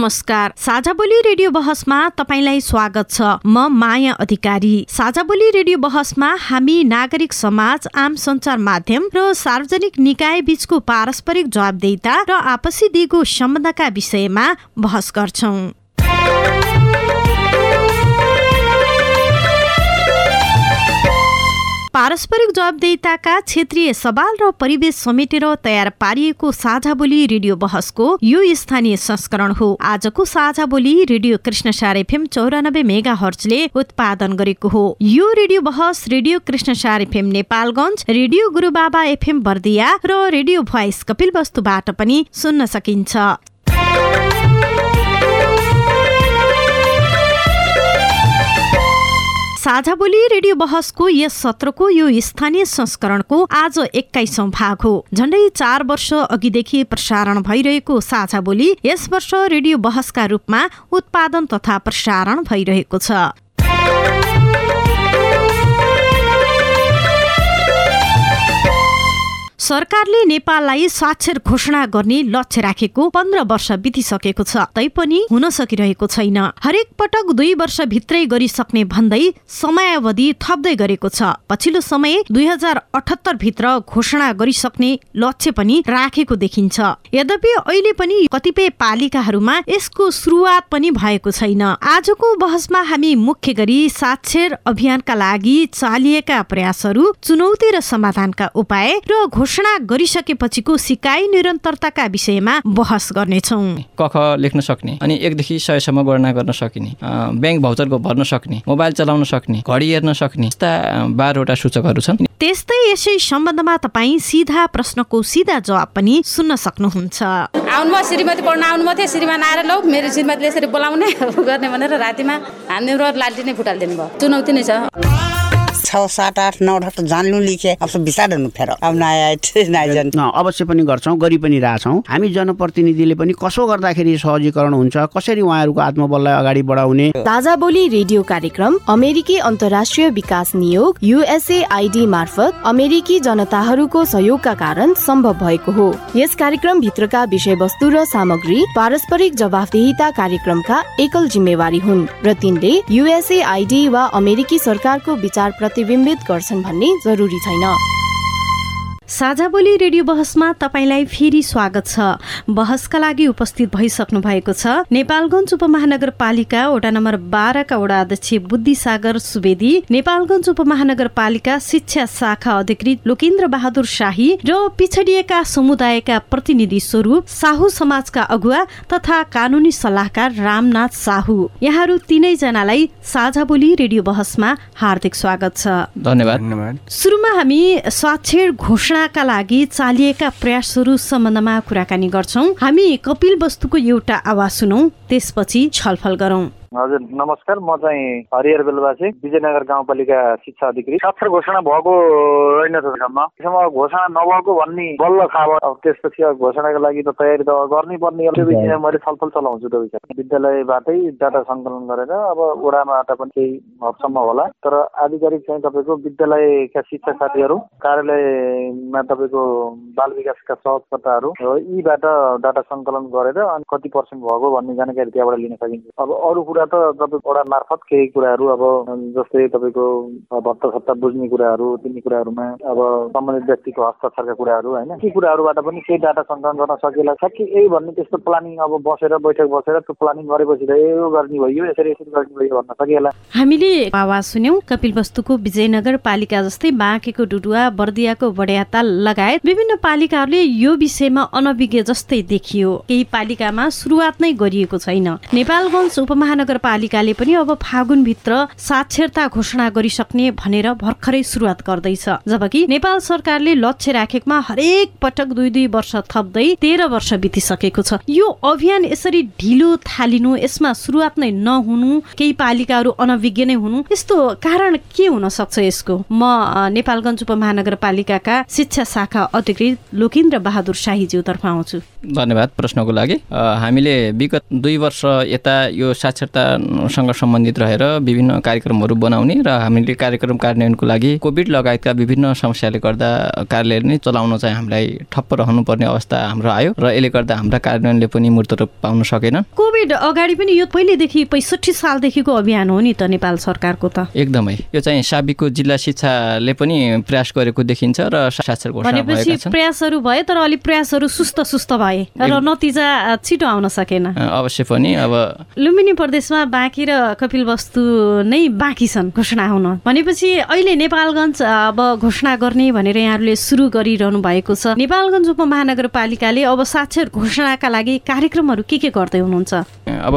नमस्कार। साझा बोली रेडियो बहसमा तपाईँलाई स्वागत छ। म माया अधिकारी। साझा बोली रेडियो बहसमा हामी नागरिक समाज आम सञ्चार माध्यम र सार्वजनिक निकाय बीचको पारस्परिक जवाबदेता र आपसी दिगो सम्बन्धका विषयमा बहस गर्छौं। पारस्परिक जवाबदेताका क्षेत्रीय सवाल र परिवेश समेटेर तयार पारिएको साझा बोली रेडियो बहसको यो स्थानीय संस्करण हो। आजको साझा बोली रेडियो कृष्णसार एफएम चौरानब्बे मेगा हर्चले उत्पादन गरेको हो। यो रेडियो बहस radio Krishnasar FM Nepalgunj radio Gurubaba FM Bardiya र रेडियो भोइस कपिल वस्तुबाट पनि सुन्न सकिन्छ। साझा बोली रेडियो बहसको यस सत्रको यो स्थानीय संस्करणको आज एक्काइसौँ भाग हो। झण्डै चार वर्ष अघिदेखि प्रसारण भइरहेको साझा बोली यस वर्ष रेडियो बहसका रूपमा उत्पादन तथा प्रसारण भइरहेको छ। सरकारले नेपाललाई साक्षर घोषणा गर्ने लक्ष्य राखेको पन्ध्र वर्ष बितिसकेको छ। तैपनि हुन सकिरहेको छैन। हरेक पटक दुई वर्षभित्रै गरिसक्ने भन्दै समयावधि थप्दै गरेको छ। पछिल्लो समय दुई हजार अठहत्तर भित्र घोषणा गरिसक्ने लक्ष्य पनि राखेको देखिन्छ। यद्यपि अहिले पनि कतिपय पालिकाहरूमा यसको सुरुवात पनि भएको छैन। आजको बहसमा हामी मुख्य गरी साक्षर अभियानका लागि चालिएका प्रयासहरू चुनौती र समाधानका उपाय र घोषणा गरिसकेपछिको सिकाइ निरन्तरताका विषयमा बहस गर्नेछौ। कख लेख्न सक्ने अनि एकदेखि सयसम्म गणना गर्न सकिने ब्याङ्क भाउचरको भर्न सक्ने मोबाइल चलाउन सक्ने घडी हेर्न सक्ने यस्ता बाह्रवटा सूचकहरू छन्। त्यस्तै यसै सम्बन्धमा तपाईँ सिधा प्रश्नको सिधा जवाब पनि सुन्न सक्नुहुन्छ। आउनुभयो श्रीमती पढ्न आउनुभयो थियो श्रीमान आएर लौ मेरो श्रीमतीले यसरी बोलाउने गर्ने भनेर रातिमा हाम्रो लालटी नै फुटालिदिनु भयो। चुनौती नै छ। छ सात आठ नौ त जान्नु लिखे। अब बिसार्नु फेर। अब नयाँ अवश्य पनि गर्छौँ गरि पनि रहेछौँ हामी जनप्रतिनिधिले पनि कसो गर्दाखेरि सहजीकरण हुन्छ कसरी उहाँहरूको आत्मबललाई अगाडि बढाउने? ताजा बोली रेडियो कार्यक्रम अमेरिकी अन्तर्राष्ट्रिय विकास नियोग युएसए आइडी मार्फत अमेरिकी जनताहरूको सहयोगका कारण सम्भव भएको हो। यस कार्यक्रम भित्रका विषयवस्तु र सामग्री पारस्परिक जवाफदेहिता कार्यक्रमका एकल जिम्मेवारी हुन्। र तिनले युएसए आइडी वा अमेरिकी सरकारको विचार प्रति प्रतिबिम्बित गर्छन् भन्ने जरुरी छैन। साझा बोली रेडियो बहसमा तपाईँलाई फेरि स्वागत छ। बहसका लागि उपस्थित भइसक्नु भएको छ नेपालगञ्ज उपमहानगरपालिका वडा नम्बर बाह्रका वडा अध्यक्ष बुद्धिसागर सुवेदी नेपालगञ्ज उपमहानगरपालिका शिक्षा शाखा अधिकृत लोकेन्द्र बहादुर शाही र पिछडिएका समुदायका प्रतिनिधि स्वरूप साहु समाजका अगुवा तथा कानुनी सल्लाहकार रामनाथ साहु। यहाँहरू तिनैजनालाई साझा बोली रेडियो बहसमा हार्दिक स्वागत छ। धन्यवाद। सुरुमा हामी साक्षर घोषणा का लागि चालिएका प्रयासहरू सम्बन्धमा कुराकानी गर्छौँ। हामी कपिल वस्तुको एउटा आवाज सुनौ त्यसपछि छलफल गरौँ। हजुर नमस्कार। म चाहिँ हरिहर बेलवासी विजयनगर गाउँपालिका शिक्षा अधिकृत साक्षर घोषणा भएको रहेन त्यसम्म घोषणा नभएको भन्ने बल्ल खबर अब त्यसपछि घोषणाको लागि त तयारी त गर्नै पर्ने त्यो विषयमा मैले छलफल चलाउँछु त्यो विषय विद्यालयबाटै डाटा सङ्कलन गरेर अब वडाबाट पनि केही हदसम्म होला। तर आधिकारिक चाहिँ तपाईँको विद्यालयका शिक्षक साथीहरू कार्यालयमा तपाईँको बाल विकासका सहकर्ताहरू यीबाट डाटा सङ्कलन गरेर अनि कति पर्सेन्ट भएको भन्ने जानकारी त्यहाँबाट लिन सकिन्छ। अब अरू कुरा कुरा त तपाईँको वडा मार्फत केही कुराहरू अब जस्तै तपाईँको भत्ता सत्ता बुझ्ने कुराहरू तिनी कुराहरूमा अब सम्बन्धित व्यक्तिको हस्ताक्षरका कुराहरू होइन? ती कुराहरूबाट पनि केही डाटा सङ्कलन गर्न सकिएला। छ कि यही भन्ने त्यस्तो प्लानिङ अब बसेर बैठक बसेर त्यो प्लानिङ गरेपछि त यो गर्ने भयो यसरी यसरी गर्ने भयो भन्न सकिएला। हामीले आवाज सुन्यौँ कपिल वस्तुको विजयनगर पालिका जस्तै बाँकेको डुडुवा बर्दियाको बडियाताल लगायत विभिन्न पालिकाहरूले यो विषयमा अनभिज्ञ जस्तै देखियो। केही पालिकामा सुरुवात नै गरिएको छैन। नेपालगञ्ज उपमहानगर महानगरपालिकाले पनि अब फागुनभित्र साक्षरता घोषणा गरिसक्ने भनेर भर्खरै सुरुवात गर्दैछ। जबकि नेपाल सरकारले लक्ष्य राखेकोमा हरेक पटक दुई दुई वर्ष थप्दै तेह्र वर्ष बितिसकेको छ। यो अभियान यसरी ढिलो थालिनु यसमा सुरुवात नै नहुनु केही पालिकाहरू अनभिज्ञ नै हुनु यस्तो कारण के हुन सक्छ यसको? म नेपालगञ्ज उपमहानगरपालिकाका शिक्षा शाखा अधिकृत लोकेन्द्र बहादुर शाहीज्यूतर्फ आउँछु। धन्यवाद प्रश्नको लागि। हामीले विगत दुई वर्ष यता यो साक्षरतासँग सम्बन्धित रहेर विभिन्न कार्यक्रमहरू बनाउने र हामीले कार्यक्रम कार्यान्वयनको लागि कोभिड लगायतका विभिन्न समस्याले गर्दा कार्यालय नै चलाउन चाहिँ हामीलाई ठप्प रहनुपर्ने अवस्था हाम्रो आयो र यसले गर्दा हाम्रा कार्यान्वयनले पनि मूर्त रूप पाउन सकेन। कोभिड अगाडि पनि यो पहिलेदेखि पैँसठी सालदेखिको अभियान हो नि त नेपाल सरकारको त। एकदमै। यो चाहिँ साबिकको जिल्ला शिक्षाले पनि प्रयास गरेको देखिन्छ र साक्षर भनेपछि प्रयासहरू भए तर अलिक प्रयासहरू सुस्त सुस्त भए र नतिजा छिटो आउन सकेन। अवश्य पनि अब लुम्बिनी प्रदेशमा बाँकी र कपिल वस्तु नै बाँकी छन् घोषणा हुन। भनेपछि अहिले नेपालगञ्ज अब घोषणा गर्ने भनेर यहाँहरूले सुरु गरिरहनु भएको छ। नेपालगञ्ज उपमहानगरपालिकाले अब साक्षर घोषणाका लागि कार्यक्रमहरू के के गर्दै हुनुहुन्छ? अब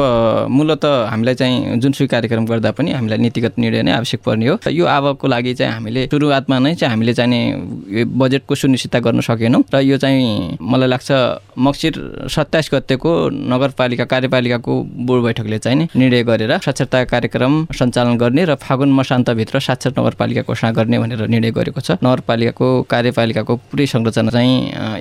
मूलत हामीलाई चाहिँ जुनसुकै कार्यक्रम गर्दा पनि हामीलाई नीतिगत निर्णय नै आवश्यक पर्ने हो। यो आवकको लागि चाहिँ हामीले सुरुवातमा नै चाहिँ हामीले चाहिँ बजेटको सुनिश्चितता गर्न सकेनौँ र यो चाहिँ मलाई लाग्छ मक्सिर सत्ताइस गतेको नगरपालिका कार्यपालिकाको बोर्ड बैठकले चाहिँ निर्णय गरेर साक्षरता कार्यक्रम सञ्चालन गर्ने र फागुन मसान्तभित्र साक्षर नगरपालिका घोषणा गर्ने भनेर निर्णय गरेको छ। नगरपालिकाको कार्यपालिकाको पुरै संरचना चाहिँ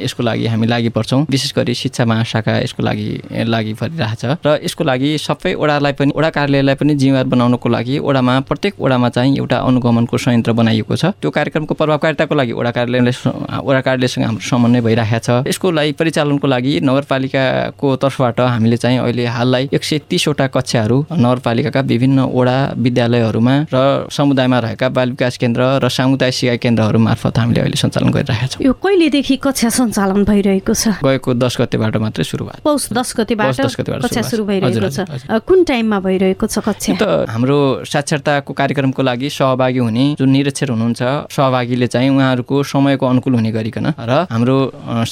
यसको लागि हामी लागि पर्छौँ। विशेष गरी शिक्षा महाशाखा यसको लागि लागि परिरहेछ र यसको लागि सबै ओडालाई पनि ओडा कार्यालयलाई पनि जिम्मेवार बनाउनको लागि ओडामा प्रत्येक ओडामा चाहिँ एउटा अनुगमनको संयन्त्र बनाइएको छ। त्यो कार्यक्रमको प्रभावकारिताको लागि ओडा कार्यालयले ओडा कार्यालयसँग हाम्रो समन्वय भइरहेको छ यसको लागि परिचालनको लागि नगरपालिकाको तर्फबाट हामीले चाहिँ अहिले हाललाई एक सय तिसवटा कक्षाहरू नगरपालिकाका विभिन्न ओडा विद्यालयहरूमा र समुदायमा रहेका बाल विकास केन्द्र र सामुदायिक सिकाइ केन्द्रहरू मार्फत हामीले अहिले सञ्चालन गरिरहेका छौँ। यो कहिलेदेखि कक्षा सञ्चालन भइरहेको छ? गएको दस गतेबाट मात्रै सुरु पौष दस गतेबाट कक्षा सुरु भइरहेको छ। कुन टाइममा भइरहेको छ कक्षा? त हाम्रो साक्षरताको कार्यक्रमको लागि सहभागी हुने जुन निरक्षर हुनुहुन्छ सहभागीले चाहिँ उहाँहरूको समयको अनुकूल हुने गरिकन र हाम्रो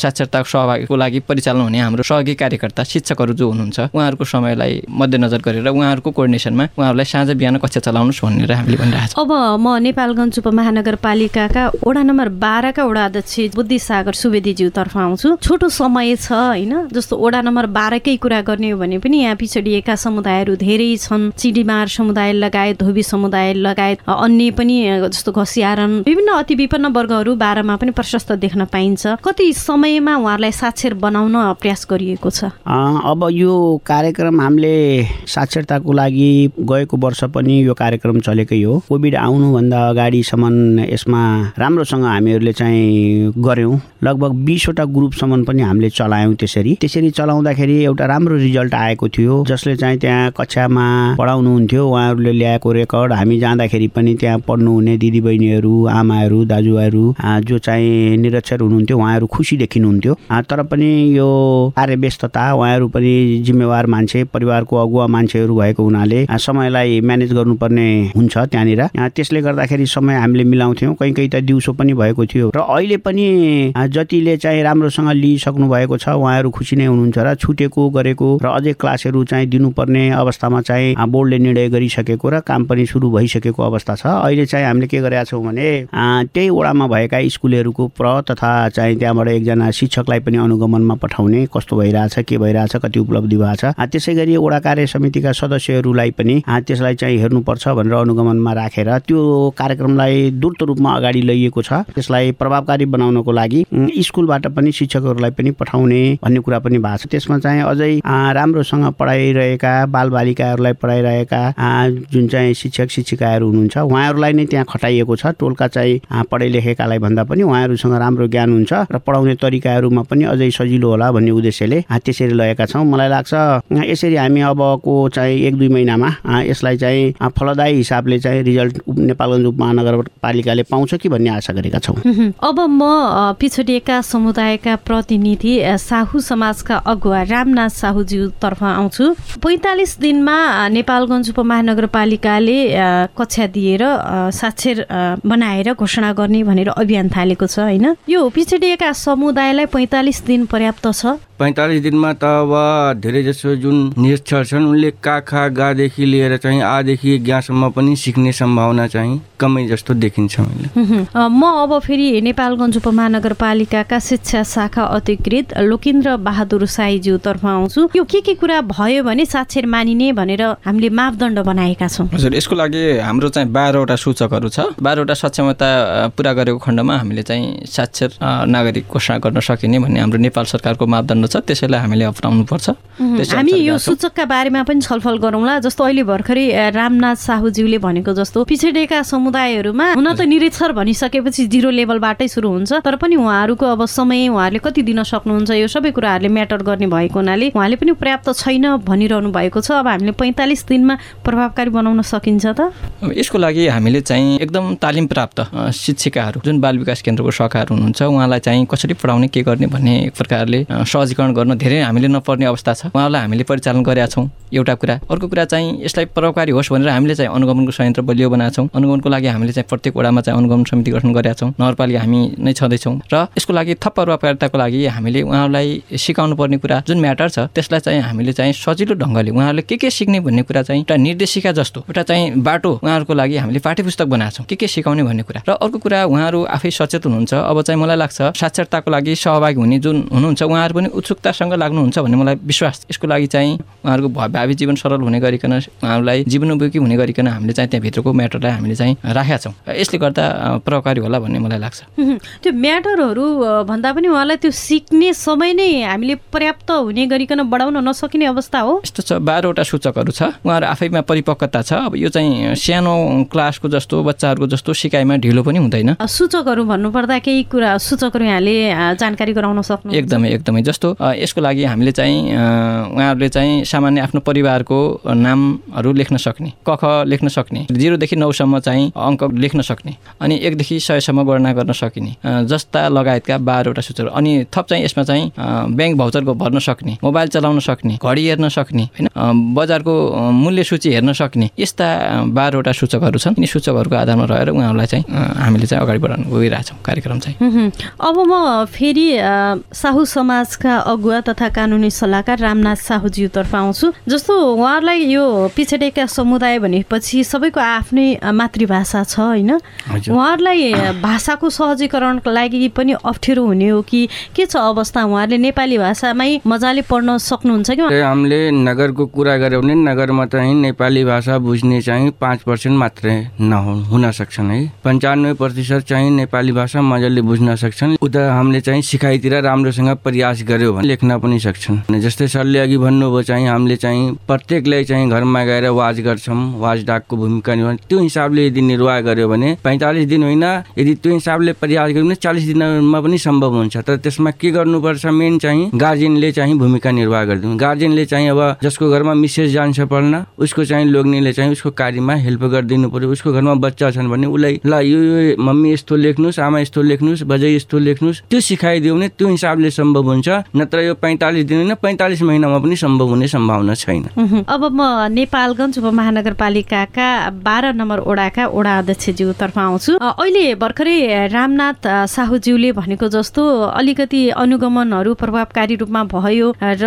साक्षरता सहभागीको लागि परिचालन हुने हाम्रो सहयोगी कार्यकर्ता शिक्षकहरू जो हुनुहुन्छ उहाँहरूको समयलाई मध्यनजर गरेर उहाँहरूको कोर्डिनेसनमा उहाँहरूलाई साँझ बिहान कक्षा चलाउनुहोस् भनेर हामीले भनिरहेको अब म नेपालगञ्ज उपमहानगरपालिकाका वडा नम्बर बाह्रका वडा अध्यक्ष बुद्धि सागर सुवेदीज्यूतर्फ आउँछु। छोटो समय छ होइन? जस्तो वडा नम्बर बाह्रकै कुरा गर्ने हो भने पनि यहाँ पिछडिएका समुदायहरू धेरै छन्। चिडीमार समुदाय लगायत धोबी समुदाय लगायत अन्य पनि जस्तो घसियारन विभिन्न अति विपन्न वर्गहरू बाह्रमा पनि प्रशस्त देख्न पाइन्छ। कति समयमा उहाँहरूलाई साक्षर बनाउन प्रयास गरिएको छ? अब यो कार्यक्रम हामीले साक्षरताको लागि गएको वर्ष पनि यो कार्यक्रम चलेकै हो। कोभिड आउनुभन्दा अगाडिसम्म यसमा राम्रोसँग हामीहरूले चाहिँ गऱ्यौँ। लगभग बिसवटा ग्रुपसम्म पनि हामीले चलायौँ त्यसरी। त्यसरी चलाउँदाखेरि एउटा राम्रो रिजल्ट आएको थियो जसले चाहिँ त्यहाँ कक्षामा पढाउनुहुन्थ्यो उहाँहरूले ल्याएको रेकर्ड। हामी जाँदाखेरि पनि त्यहाँ पढ्नुहुने दिदीबहिनीहरू आमाहरू दाजुभाइहरू जो चाहिँ निरक्षर हुनुहुन्थ्यो उहाँहरू खुसी देखिनुहुन्थ्यो। तर पनि यो कार्यव्यस्तता उहाँहरू पनि जिम्मेवार मान्छे परिवारको अगुवा मान्छेहरू भएको हुनाले समयलाई म्यानेज गर्नुपर्ने हुन्छ त्यहाँनिर। त्यसले गर्दाखेरि समय हामीले मिलाउँथ्यौँ। कहीँ कहीँ त दिउँसो पनि भएको थियो। र अहिले पनि जतिले चाहिँ राम्रोसँग लिइसक्नु भएको छ उहाँहरू खुसी नै हुनुहुन्छ र छुटेको गरेको र अझै क्लासहरू चाहिँ दिनुपर्ने अवस्थामा चाहिँ बोर्डले निर्णय गरिसकेको र काम पनि सुरु भइसकेको अवस्था छ। अहिले चाहिँ हामीले के गरेका छौँ भने त्यही वडामा भएका स्कुलहरूको प्र तथा चाहिँ त्यहाँबाट एकजना शिक्षकलाई पनि अनुगमनमा पठाउने कस्तो भइरहेछ के भइरहेछ कति उपलब्धि भएको छ। त्यसै गरी वडा कार्य समितिका सदस्यहरूलाई पनि त्यसलाई चाहिँ हेर्नुपर्छ भनेर अनुगमनमा राखेर त्यो कार्यक्रमलाई द्रुत रूपमा अगाडि लैएको छ। त्यसलाई प्रभावकारी बनाउनको लागि स्कुलबाट पनि शिक्षकहरूलाई पनि पठाउने भन्ने कुरा पनि भएको छ। त्यसमा चाहिँ अझै राम्रोसँग पढाइरहेका बालबालिकाहरूलाई पढाइरहेका जुन चाहिँ शिक्षक शिक्षिकाहरू हुनुहुन्छ उहाँहरूलाई नै त्यहाँ खटाइएको छ। टोलका चाहिँ पढाइ लेखेकालाई भन्दा पनि उहाँहरूसँग राम्रो ज्ञान हुन्छ र पढाउने तरिकाहरूमा पनि अझै सजिलो होला भन्ने उद्देश्यले त्यसरी लगेका छौँ। मलाई लाग्छ यसरी हामी अबको चाहिँ एक दुई महिनामा यसलाई चाहिँ फलदायी हिसाबले चाहिँ रिजल्ट नेपालगञ्ज उपमहानगरपालिकाले पाउँछ कि भन्ने आशा गरेका छौँ। अब म पिछडिएका समुदायका प्रतिनिधि साहु समाजका अगुवा रामनाथ साहुज्यूतर्फ आउँछु। पैँतालिस दिनमा नेपालगञ्ज उपमहानगरपालिकाले कक्षा दिएर साक्षर बनाएर घोषणा गर्ने भनेर अभियान थालेको छ होइन? यो पिछडिएका समुदायलाई पैँतालिस दिन पर्याप्त छ? पैँतालिस दिनमा त अब धेरै जसो जुन निरक्षर छन् उनले का खा गादेखि लिएर चाहिँ आदेखि ज्ञासम्म पनि सिक्ने सम्भावना चाहिँ कमै जस्तो देखिन्छ मैले। म अब फेरि नेपालगञ्ज उपमहानगरपालिकाका शिक्षा शाखा अधिकृत लोकेन्द्र बहादुर साईज्यूतर्फ आउँछु। यो के के कुरा भयो भने साक्षर मानिने भनेर हामीले मापदण्ड बनाएका छौँ। हजुर यसको लागि हाम्रो चाहिँ बाह्रवटा सूचकहरू छ। बाह्रवटा सक्षमता पुरा गरेको खण्डमा हामीले चाहिँ साक्षर नागरिक घोषणा गर्न सकिने भन्ने हाम्रो नेपाल सरकारको मापदण्ड छ त्यसैलाई हामीले अप्नाउनुपर्छ हामी यो। सूचकका बारेमा पनि छलफल गरौँला जस्तो अहिले भर्खरै रामनाथ साहुज्यूले भनेको जस्तो। पिछडिएका समुदायहरूमा हुन त निरक्षर भनिसकेपछि जिरो लेभलबाटै सुरु हुन्छ तर पनि उहाँहरूको अब समय उहाँहरूले कति दिन सक्नुहुन्छ यो सबै कुराहरूले म्याटर गर्ने भएको हुनाले उहाँले पनि पर्याप्त छैन भनिरहनु भएको छ। अब हामीले पैँतालिस दिनमा प्रभावकारी बनाउन सकिन्छ त? यसको लागि हामीले चाहिँ एकदम तालिम प्राप्त शिक्षिकाहरू जुन बाल विकास केन्द्रको शाखाहरू हुनुहुन्छ उहाँलाई चाहिँ कसरी पढाउने के गर्ने भन्ने एक प्रकारले अ, सहजीकरण गर्न धेरै हामीले नपर्ने अवस्था छ। उहाँलाई हामीले परिचालन गरेका छौँ। एउटा कुरा अर्को कुरा चाहिँ यसलाई प्रभावकारी होस् भनेर हामीले चाहिँ अनुगमनको संयन्त्र बलियो बनाएको छौँ। अनुगमनको लागि हामीले चाहिँ प्रत्येक वडामा चाहिँ अनुगमन समिति गठन गरेका छौँ। नगरपालिका हामी नै छँदैछौँ। र यसको लागि थप प्रभावकारिताको लागि हामीले उहाँहरूलाई सिकाउनु पर्ने कुरा जुन म्याटर छ त्यसलाई चाहिँ हामीले चाहिँ सजिलो ढङ्गले उहाँहरूले के के सिक्ने भन्ने कुरा चाहिँ एउटा निर्देशिका जस्तो एउटा चाहिँ बाटो उहाँहरूको लागि हामीले पाठ्यपुस्तक बनाएको छौँ। के के सिकाउने भन्ने कुरा। र अर्को कुरा उहाँहरू आफै सचेत हुनुहुन्छ। अब चाहिँ मलाई लाग्छ साक्षरताको लागि सहभागी हुने जुन हुनुहुन्छ उहाँहरू पनि उत्सुकतासँग लाग्नुहुन्छ भन्ने मलाई विश्वास। यसको लागि चाहिँ उहाँहरूको भावी जीवन सरल हुने गरिकन उहाँहरूलाई जीवनोपयोगी हुने गरिकन हामीले चाहिँ त्यहाँभित्रको म्याटरलाई हामीले चाहिँ राखेका छौँ। यसले गर्दा प्रभावकारी होला भन्ने मलाई लाग्छ। त्यो म्याटरहरू भन्दा पनि उहाँलाई त्यो सिक्ने समय नै हामीले पर्याप्त हुने गरिकन बढाउन नसकिने अवस्था हो। यस्तो छ बाह्रवटा सूचकहरू छ। उहाँहरू आफैमा परिपक्वता छ। अब यो चाहिँ सानो क्लासको जस्तो बच्चाहरूको जस्तो सिकाइमा ढिलो पनि हुँदैन। सूचकहरू भन्नुपर्दा केही कुरा सूचकहरू यहाँले जानकारी गराउन सक्नु एकदमै एकदमै। जस्तो यसको लागि हामीले चाहिँ उहाँहरूले चाहिँ सामान्य आफ्नो परिवारको नामहरू लेख्न सक्ने क ख लेख्न सक्ने जिरोदेखि नौसम्म चाहिँ अङ्क लेख्न सक्ने अनि एकदेखि सयसम्म गणना गर्न सकिने जस्ता लगायतका बाह्रवटा सूचकहरू अनि थप चाहिँ यसमा चाहिँ ब्याङ्क भाउचरको भर्न सक्ने मोबाइल चलाउन सक्ने घडी हेर्न सक्ने होइन? बजारको मूल्य सूची हेर्न सक्ने यस्ता बाह्रवटा सूचकहरू छन्। यिनी सूचकहरूको आधारमा रहेर उहाँहरूलाई चाहिँ हामीले चाहिँ अगाडि बढाउन गइरहेछौँ कार्यक्रम चाहिँ। अब म फेरि साहु समाजका अगुवा तथा कानुनी सल्लाहकार रामनाथ साहुज्यूतर्फ आउँछु। जस्तो उहाँहरूलाई यो पिछडिएका समुदाय भनेपछि सबैको आफ्नै मातृभाषा छ होइन। उहाँहरूलाई भाषाको सहजीकरणको लागि पनि अप्ठ्यारो हुने हो कि के छ अवस्था? उहाँहरूले नेपाली भाषामै मजाले पढ्न सक्नुहुन्छ कि? हामीले नगरको कुरा गऱ्यौँ भने नगरमा चाहिँ नेपाली भाषा बुझ्ने चाहिँ पाँच पर्सेन्ट मात्रै नहुन हुन सक्छन् है। पन्चानब्बे प्रतिशत चाहिँ नेपाली भाषा मजाले बुझ्न सक्छन्। उता हामीले चाहिँ सिकाइतिर राम्रोसँग प्रयास गर्यो भने लेख्न पनि सक्छन्। जस्तै सरले अघि भन्नुभयो चाहिँ हामीले चाहिँ प्रत्येकलाई चाहिँ घरमा गएर वाज गर्छौँ। वाज डाकको भूमिका निर्वाह त्यो हिसाबले यदि निर्वाह गर्यो भने पैँतालिस दिन होइन यदि त्यो हिसाबले प्रयास गर्यो भने चालिस दिनमा पनि सम्भव हुन्छ। तर त्यसमा के गर्नुपर्छ मेन चाहिँ गार्जेनले चाहिँ भूमिका निर्वाह गरिदिनु। गार्जेनले चाहिँ अब जसको घरमा मिसेस जान्छ पढ्न उसको चाहिँ लोग्नेले चाहिँ उसको कार्यमा हेल्प गरिदिनु पर्यो उसको घरमा बच्चा छन् भने उसलाई ल यो मम्मी यस्तो लेख्नुहोस् आमा यस्तो लेख्नुहोस् बजै यस्तो लेख्नुहोस्। त्यो सिकाइदियो भने त्यो हिसाबले सम्भव हुन्छ। नत्र यो पैँतालिस दिन होइन पैँतालिस महिनामा पनि सम्भव हुने सम्भावना छैन। अब म नेपालगञ्ज उपमहानगरपालिकाका बाह्र नम्बर ओडाका ओडा अध्यक्षज्यूतर्फ आउँछु। अहिले भर्खरै रामनाथ साहुज्यूले भनेको जस्तो अलिकति अनुगमनहरू प्रभावकारी रूपमा भयो र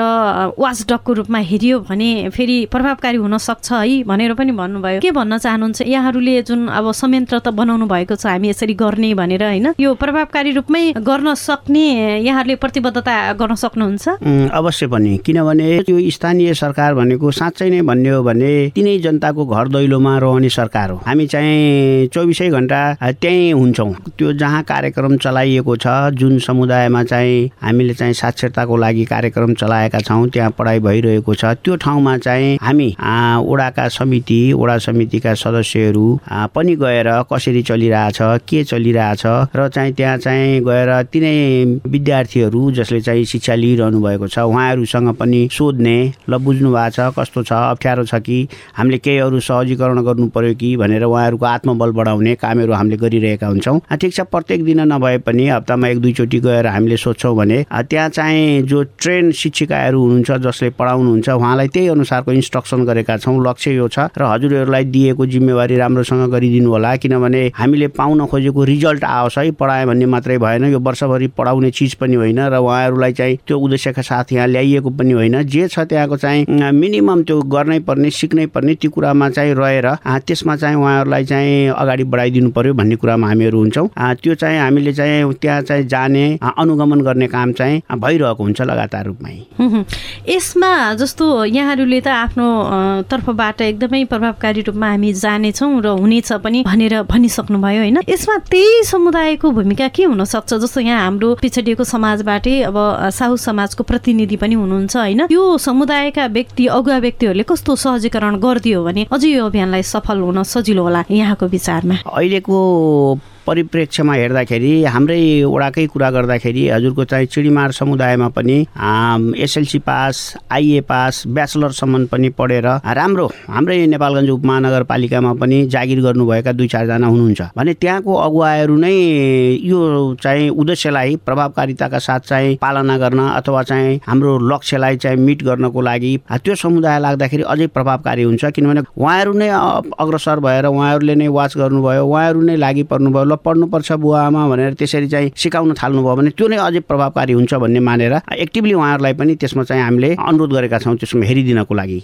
वाचडकको रूपमा हेरियो भने फेरि प्रभावकारी हुन सक्छ है भनेर पनि भन्नुभयो। के भन्न चाहनुहुन्छ? यहाँहरूले जुन अब संयन्त्र त बनाउनु भएको छ हामी यसरी गर्ने भनेर होइन यो प्रभावकारी रूपमै गर्न सक्ने यहाँहरूले प्रतिबद्धता गर्न सक्नुहुन्छ? अवश्य पनि। किनभने यो स्थानीय सरकार भनेको साँच्चै नै भन्ने हो भने तिनै जनताको घर दैलोमा रहने सरकार हो। हामी चाहिँ चौबिसै घन्टा त्यहीँ हुन्छौँ। त्यो जहाँ कार्यक्रम चलाइएको छ जुन समुदायमा चाहिँ हामीले चाहिँ साक्षरताको लागि कार्यक्रम चलाएका छौँ त्यहाँ पढाइ भइरहेको छ त्यो ठाउँमा चाहिँ हामी आ, ओडाका समिति ओडा समितिका सदस्यहरू पनि गएर कसरी चलिरहेछ के चलिरहेछ र चाहिँ त्यहाँ चाहिँ गएर तिनै विद्यार्थीहरू जसले चाहिँ शिक्षा लिइरहनु भएको छ। उहाँहरूसँग पनि सोध्ने ल बुझ्नु भएको छ कस्तो छ अप्ठ्यारो छ कि? हामीले केही अरू सहजीकरण गर्नु पर्यो कि? भनेर उहाँहरूको आत्मबल बढाउने कामहरू हामीले गरिरहेका हुन्छौँ। ठिक छ प्रत्येक दिन नभए पनि हप्तामा एक दुईचोटि गएर हामीले सोध्छौँ भने त्यहाँ चाहिँ जो ट्रेन शिक्षिकाहरू हुनुहुन्छ जसले पढाउनुहुन्छ उहाँलाई त्यही अनुसारको इन्स्ट्रक्सन गरेका छौँ। लक्ष्य यो छ र हजुरहरूलाई दिएको जिम्मेवारी राम्रोसँग गरिदिनु होला किनभने हामीले पाउन खोजेको रिजल्ट आओस् है पढायो भन्ने मात्रै भएन। यो वर्षभरि पढाउने चिज पनि होइन र उहाँहरूलाई चाहिँ त्यो उद्देश्यका साथ यहाँ ल्याइएको पनि होइन। जे छ त्यहाँको चाहिँ मिनिमम त्यो गर्नै पर्ने सिक्नै पर्ने त्यो कुरामा चाहिँ रहेर त्यसमा चाहिँ उहाँहरूलाई चाहिँ अगाडि बढाइदिनु पर्यो भन्ने कुरामा हामीहरू हुन्छौँ। त्यो चाहिँ हामीले चाहिँ त्यहाँ चाहिँ जाने अनुगमन गर्ने काम चाहिँ भइरहेको हुन्छ लगातार रूपमै। यसमा जस्तो यहाँहरूले त आफ्नो तर्फबाट एकदमै प्रभावकारी रूपमा हामी जानेछौँ र हुनेछ पनि भनेर भनिसक्नुभयो होइन। यसमा त्यही समुदायको भूमिका के हुनसक्छ? जस्तो यहाँ हाम्रो पिछडिएको समाजबाटै अब साहु समाजको प्रतिनिधि पनि हुनुहुन्छ होइन? यो समुदायका व्यक्ति अगुवा व्यक्तिहरूले कस्तो सहजीकरण गरिदियो भने अझै यो अभियानलाई सफल हुन सजिलो होला यहाँको विचारमा? अहिलेको परिप्रेक्ष्यमा हेर्दाखेरि हाम्रै वडाकै कुरा गर्दाखेरि हजुरको चाहिँ चिडीमार समुदायमा पनि एसएलसी पास आइए पास ब्याचलरसम्म पनि पढेर राम्रो हाम्रै नेपालगञ्ज उपमहानगरपालिकामा पनि जागिर गर्नुभएका दुई चारजना हुनुहुन्छ। भने त्यहाँको अगुवाहरू नै यो चाहिँ उद्देश्यलाई प्रभावकारिताका साथ चाहिँ पालना गर्न अथवा चाहिँ हाम्रो लक्ष्यलाई चाहिँ मिट गर्नको लागि त्यो समुदाय लाग्दाखेरि अझै प्रभावकारी हुन्छ। किनभने उहाँहरू नै अग्रसर भएर उहाँहरूले नै वाच गर्नुभयो उहाँहरू नै लागि पर्नुभयो पढ्नुपर्छ बुवा आमा भनेर त्यसरी चाहिँ सिकाउन थाल्नुभयो भने त्यो नै अझै प्रभावकारी हुन्छ भन्ने मानेर एक्टिभली उहाँहरूलाई पनि त्यसमा चाहिँ हामीले अनुरोध गरेका छौँ त्यसमा हेरिदिनको लागि।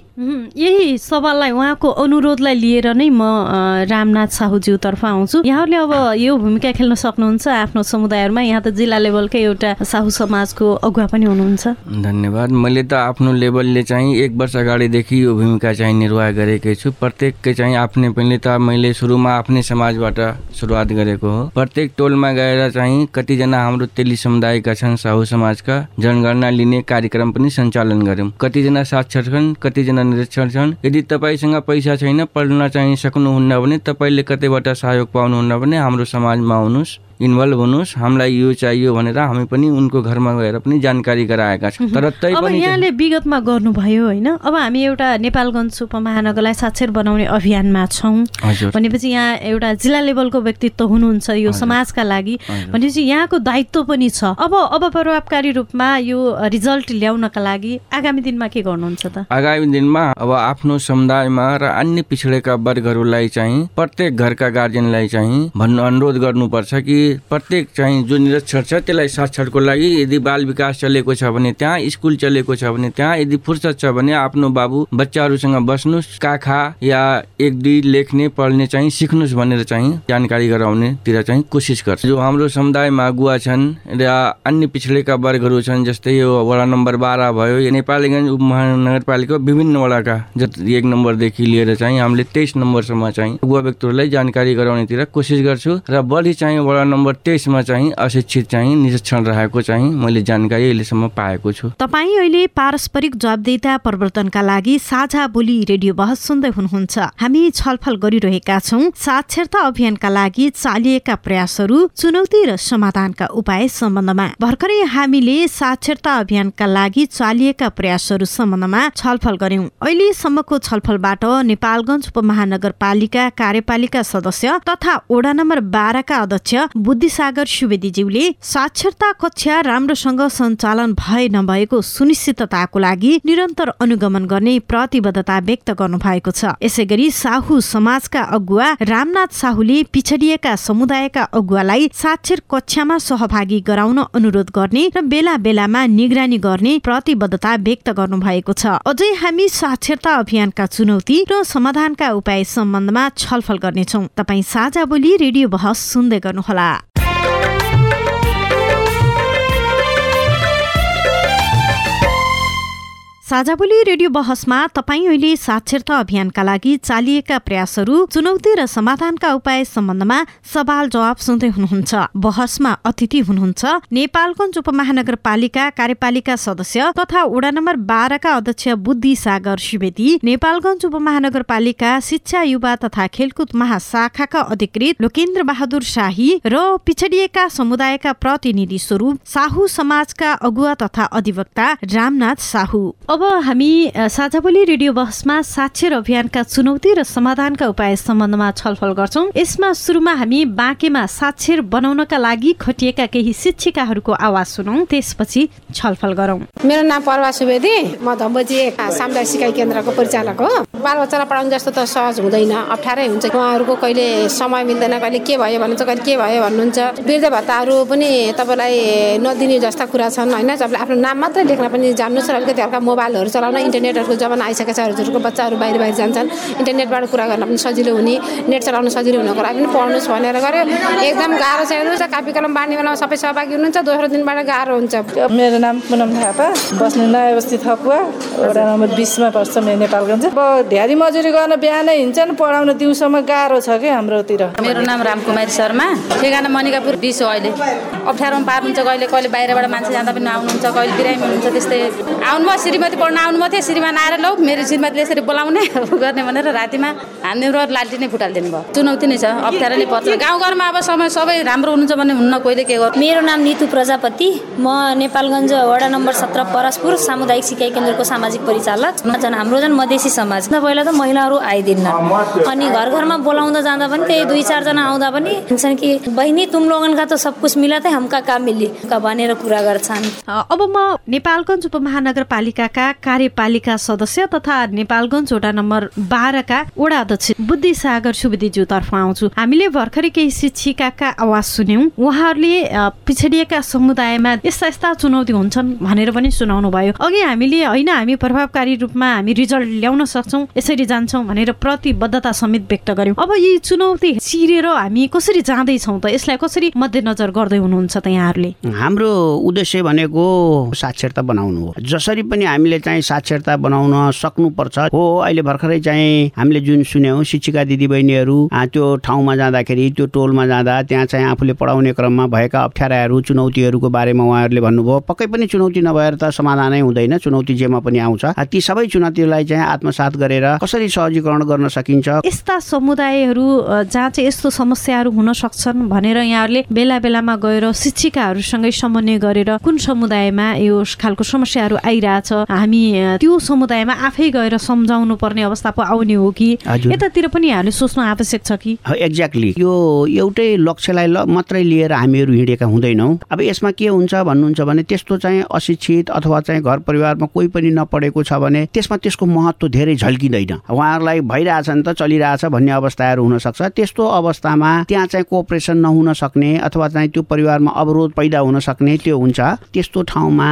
यही सवाललाई उहाँको अनुरोधलाई लिएर नै म रामनाथ साहुज्यूतर्फ आउँछु। यहाँहरूले अब यो भूमिका खेल्न सक्नुहुन्छ आफ्नो समुदायहरूमा। यहाँ त जिल्ला लेभलकै एउटा साहु समाजको अगुवा पनि हुनुहुन्छ। धन्यवाद। मैले त आफ्नो लेभलले चाहिँ एक वर्ष अगाडिदेखि यो भूमिका चाहिँ निर्वाह गरेकै छु। प्रत्येककै चाहिँ आफ्नै पनि त मैले सुरुमा आफ्नै समाजबाट सुरुवात गरेको हो प्रत्येक टोलमा गएर चाहिँ कतिजना हाम्रो तेली समुदायका छन् साहु समाजका जनगणना लिने कार्यक्रम पनि सञ्चालन गऱ्यौँ। कतिजना साक्षर छन् कतिजना निरक्षर छन्। यदि तपाईँसँग पैसा छैन पढ्न चाहिँ सक्नुहुन्न भने तपाईँले कतैबाट सहयोग पाउनुहुन्न भने हाम्रो समाजमा आउनुहोस्। इन्भल्भ हुनुहोस्। हामीलाई यो चाहियो भनेर हामी पनि उनको घरमा गएर पनि जानकारी गराएका छौँ। तर तै पनि यहाँले विगतमा गर्नुभयो होइन? अब हामी एउटा नेपालगञ्ज उपमहानगरलाई साक्षर बनाउने अभियानमा छौँ। भनेपछि यहाँ एउटा जिल्ला लेभलको व्यक्तित्व हुनुहुन्छ यो समाजका लागि। भनेपछि यहाँको दायित्व पनि छ। अब अब प्रभावकारी रूपमा यो रिजल्ट ल्याउनका लागि आगामी दिनमा के गर्नुहुन्छ त? आगामी दिनमा अब आफ्नो समुदायमा र अन्य पिछडेका वर्गहरूलाई चाहिँ प्रत्येक घरका गार्जेनलाई चाहिँ भन्नु अनुरोध गर्नुपर्छ कि प्रत्येक चाहिँ जो निरक्षर छ त्यसलाई साक्षरको लागि यदि बाल विकास चलेको छ भने त्यहाँ स्कुल चलेको छ भने त्यहाँ यदि फुर्सद छ भने आफ्नो बाबु बच्चाहरूसँग बस्नुहोस् काखा या एक दुई लेख्ने पढ्ने चाहिँ सिक्नुहोस् भनेर चाहिँ जानकारी गराउनेतिर चाहिँ कोसिस गर्छ। जो हाम्रो समुदायमा अगुवा छन् र अन्य पिछडेका वर्गहरू छन् जस्तै यो वडा नम्बर बाह्र भयो यो नेपालीगञ्ज उपमहानगरपालिका विभिन्न वडाका जति एक नम्बरदेखि लिएर चाहिँ हामीले तेइस नम्बरसम्म चाहिँ अगुवा व्यक्तिहरूलाई जानकारी गराउनेतिर कोसिस गर्छु। र बढी चाहिँ वडा तेइसमा चाहिँ अशिक्षित चाहिँ निरीक्षण रहेको चाहिँ मैले जानकारी अहिलेसम्म पाएको छु। तपाईँ अहिले पारस्परिक जवाबदेता परिवर्तनका लागि साझा बोली रेडियो बहस सुन्दै हुनुहुन्छ। हामी छलफल गरिरहेका छौँ। साक्षरता अभियानका लागि चालिएका प्रयासहरू चुनौती र समाधानका उपाय सम्बन्धमा। भर्खरै हामीले साक्षरता अभियानका लागि चालिएका प्रयासहरू सम्बन्धमा छलफल गर्यौं अहिलेसम्मको छलफलबाट नेपालगञ्ज उपमहानगरपालिका कार्यपालिका सदस्य तथा वडा नम्बर बाह्रका अध्यक्ष बुद्धिसागर सुवेदीज्यूले साक्षरता कक्षा राम्रोसँग सञ्चालन भए नभएको सुनिश्चितताको लागि निरन्तर अनुगमन गर्ने प्रतिबद्धता व्यक्त गर्नु भएको छ। यसै गरी साहु समाजका अगुवा रामनाथ साहुले पिछडिएका समुदायका अगुवालाई साक्षर कक्षामा सहभागी गराउन अनुरोध गर्ने र बेला बेलामा निगरानी गर्ने प्रतिबद्धता व्यक्त गर्नु भएको छ। अझै हामी साक्षरता अभियानका चुनौती र समाधानका उपाय सम्बन्धमा छलफल गर्नेछौ। तपाईँ साझा बोली रेडियो बहस सुन्दै गर्नुहोला। साझाबोली रेडियो बहसमा तपाईँ अहिले साक्षरता अभियानका लागि चालिएका प्रयासहरू चुनौती र समाधानका उपाय सम्बन्धमा सवाल जवाब सुन्दै हुनुहुन्छ। बहसमा अतिथि हुनुहुन्छ नेपालगञ्ज उपमहानगरपालिका कार्यपालिका सदस्य तथा वडा नम्बर बाह्रका अध्यक्ष बुद्धि सागर सुवेदी नेपालगञ्ज उपमहानगरपालिका शिक्षा युवा तथा खेलकुद महाशाखाका अधिकृत लोकेन्द्र बहादुर शाही र पिछडिएका समुदायका प्रतिनिधि स्वरूप साहु समाजका अगुवा तथा अधिवक्ता रामनाथ साहु। हामी साझाबोली रेडियो बहसमा साक्षर अभियानका चुनौती र समाधानका उपाय सम्बन्धमा छलफल गर्छौँ। यसमा सुरुमा हामी बाँकेमा साक्षर बनाउनका लागि खटिएका केही शिक्षिकाहरूको आवाज सुनौ त्यसपछि छलफल गरौँ। मेरो नाम परवा सुवेदी म धम्बोजी सामुदायिक सिकाइ केन्द्रको परिचालक हो। बालबच्चालाई पढाउनु जस्तो त सहज हुँदैन अप्ठ्यारै हुन्छ। उहाँहरूको कहिले समय मिल्दैन कहिले के भयो भन्नुहुन्छ कहिले के भयो भन्नुहुन्छ। वृद्ध भत्ताहरू पनि तपाईँलाई नदिने जस्ता कुरा छन् होइन? तपाईँले आफ्नो नाम मात्रै लेख्न पनि जान्नुहोस् र अलिकति हल्का मोबाइलहरू चलाउन इन्टरनेटहरूको जमाना आइसकेको छ हजुरको बच्चाहरू बाहिर बाहिर जान्छन्। इन्टरनेटबाट कुरा गर्न पनि सजिलो हुने नेट चलाउन सजिलो हुनको लागि पनि पढ्नुहोस् भनेर गऱ्यो एकदम गाह्रो छ हेर्नुहोस् कापी कलम बाँड्ने बेलामा सबै सहभागी हुनुहुन्छ दोस्रो दिनबाट गाह्रो हुन्छ। मेरो नाम पुनम थापा बस्ने नयाँ बस्ती थकुवा वडा नम्बर बिसमा पर्छ मेरो नेपालगञ्ज। अब ढ्यारी मजुरी गर्न बिहानै हिँड्छन् पढाउन दिउँसोमा गाह्रो छ कि हाम्रोतिर? मेरो नाम रामकुमारी शर्मा ठेगाना मनिकापुर बिस हो अहिले। अप्ठ्यारोमा पार्नुहुन्छ कहिले कहिले बाहिरबाट मान्छे जाँदा पनि आउनुहुन्छ कहिले बिरामी हुनुहुन्छ त्यस्तै। आउनु भयो श्रीमती पढ्न आउनु थियो श्रीमान आएर लौ मेरो श्रीमतीले यसरी बोलाउने गर्ने भनेर रातिमा हान्ने र लाल्टी नै फुटालिदिनु भयो चुनौती नै छ अप्ठ्यारो नै पर्छ। गाउँघरमा अब समय सबै राम्रो हुनुहुन्छ भने हुन्न कोहीले के गर्नु मेरो नाम नितु प्रजापति म नेपालगञ्ज वडा नम्बर सत्र परसपुर सामुदायिक सिकाइ केन्द्रको सामाजिक परिचालक। झन् हाम्रो झन् मधेसी समाज। पहिला त महिलाहरू आइदिन्न। अनि घर घरमा बोलाउँदा जाँदा पनि त्यही दुई चारजना आउँदा पनि भन्छन् कि बहिनी तुम लोगनका त सब कुछ मिला थे हमका काम मिली भनेर कुरा गर्छन्? अब म नेपालगञ्ज उपमहानगरपालिकाका कार्यपालिका सदस्य तथा नेपालगञ्ज वडा नम्बर बाह्रका वडा अध्यक्ष बुद्धि सागर सुवेदीज्यूतर्फ आउँछु। हामीले भर्खरै केही शिक्षिकाका आवाज सुन्यौँ। उहाँहरूले पिछडिएका समुदायमा यस्ता यस्ता चुनौती हुन्छन् भनेर पनि सुनाउनु भयो। अघि हामीले होइन हामी प्रभावकारी रूपमा हामी रिजल्ट ल्याउन सक्छौँ यसरी जान्छौँ भनेर प्रतिबद्धता समेत व्यक्त गर्यौँ। अब यी चुनौती चिरेर हामी कसरी जाँदैछौँ त? यसलाई कसरी मध्यनजर गर्दै हुनुहुन्छ त यहाँहरूले? हाम्रो उद्देश्य भनेको साक्षरता बनाउनु हो। जसरी पनि हामीले चाहिँ साक्षरता बनाउन सक्नुपर्छ। हो अहिले भर्खरै चाहिँ हामीले जुन सुन्यौँ शिक्षिका दिदीबहिनीहरू त्यो ठाउँमा जाँदाखेरि त्यो टोलमा जाँदा त्यहाँ चाहिँ आफूले पढाउने क्रममा भएका अप्ठ्याराहरू चुनौतीहरूको बारेमा उहाँहरूले भन्नुभयो। पक्कै पनि चुनौती नभएर त समाधानै हुँदैन चुनौती जेमा पनि आउँछ। ती सबै चुनौतीलाई चाहिँ आत्मसात गरेर कसरी सहजीकरण गर्न सकिन्छ? यस्ता समुदायहरू जहाँ चाहिँ यस्तो समस्याहरू हुन सक्छन् भनेर यहाँहरूले बेला बेलामा गएर शिक्षिकाहरूसँगै समन्वय गरेर कुन समुदायमा यो खालको समस्याहरू आइरहेछ हामी त्यो समुदायमा आफै गएर सम्झाउनु पर्ने अवस्था पो आउने हो कि? यतातिर पनि हामीले सोच्नु आवश्यक छ कि? एक्ज्याक्टली यो एउटै लक्ष्यलाई मात्रै लिएर हामीहरू हिँडेका हुँदैनौँ। अब यसमा के हुन्छ भन्नुहुन्छ भने त्यस्तो चाहिँ अशिक्षित अथवा चाहिँ घर परिवारमा कोही पनि नपढेको छ भने त्यसमा त्यसको महत्त्व धेरै झल्किँदैन। उहाँहरूलाई भइरहेछ नि त चलिरहेछ भन्ने अवस्थाहरू हुनसक्छ। त्यस्तो अवस्थामा त्यहाँ चाहिँ कोअपरेसन नहुन सक्ने अथवा चाहिँ त्यो परिवारमा अवरोध पैदा हुन सक्ने त्यो हुन्छ। त्यस्तो ठाउँमा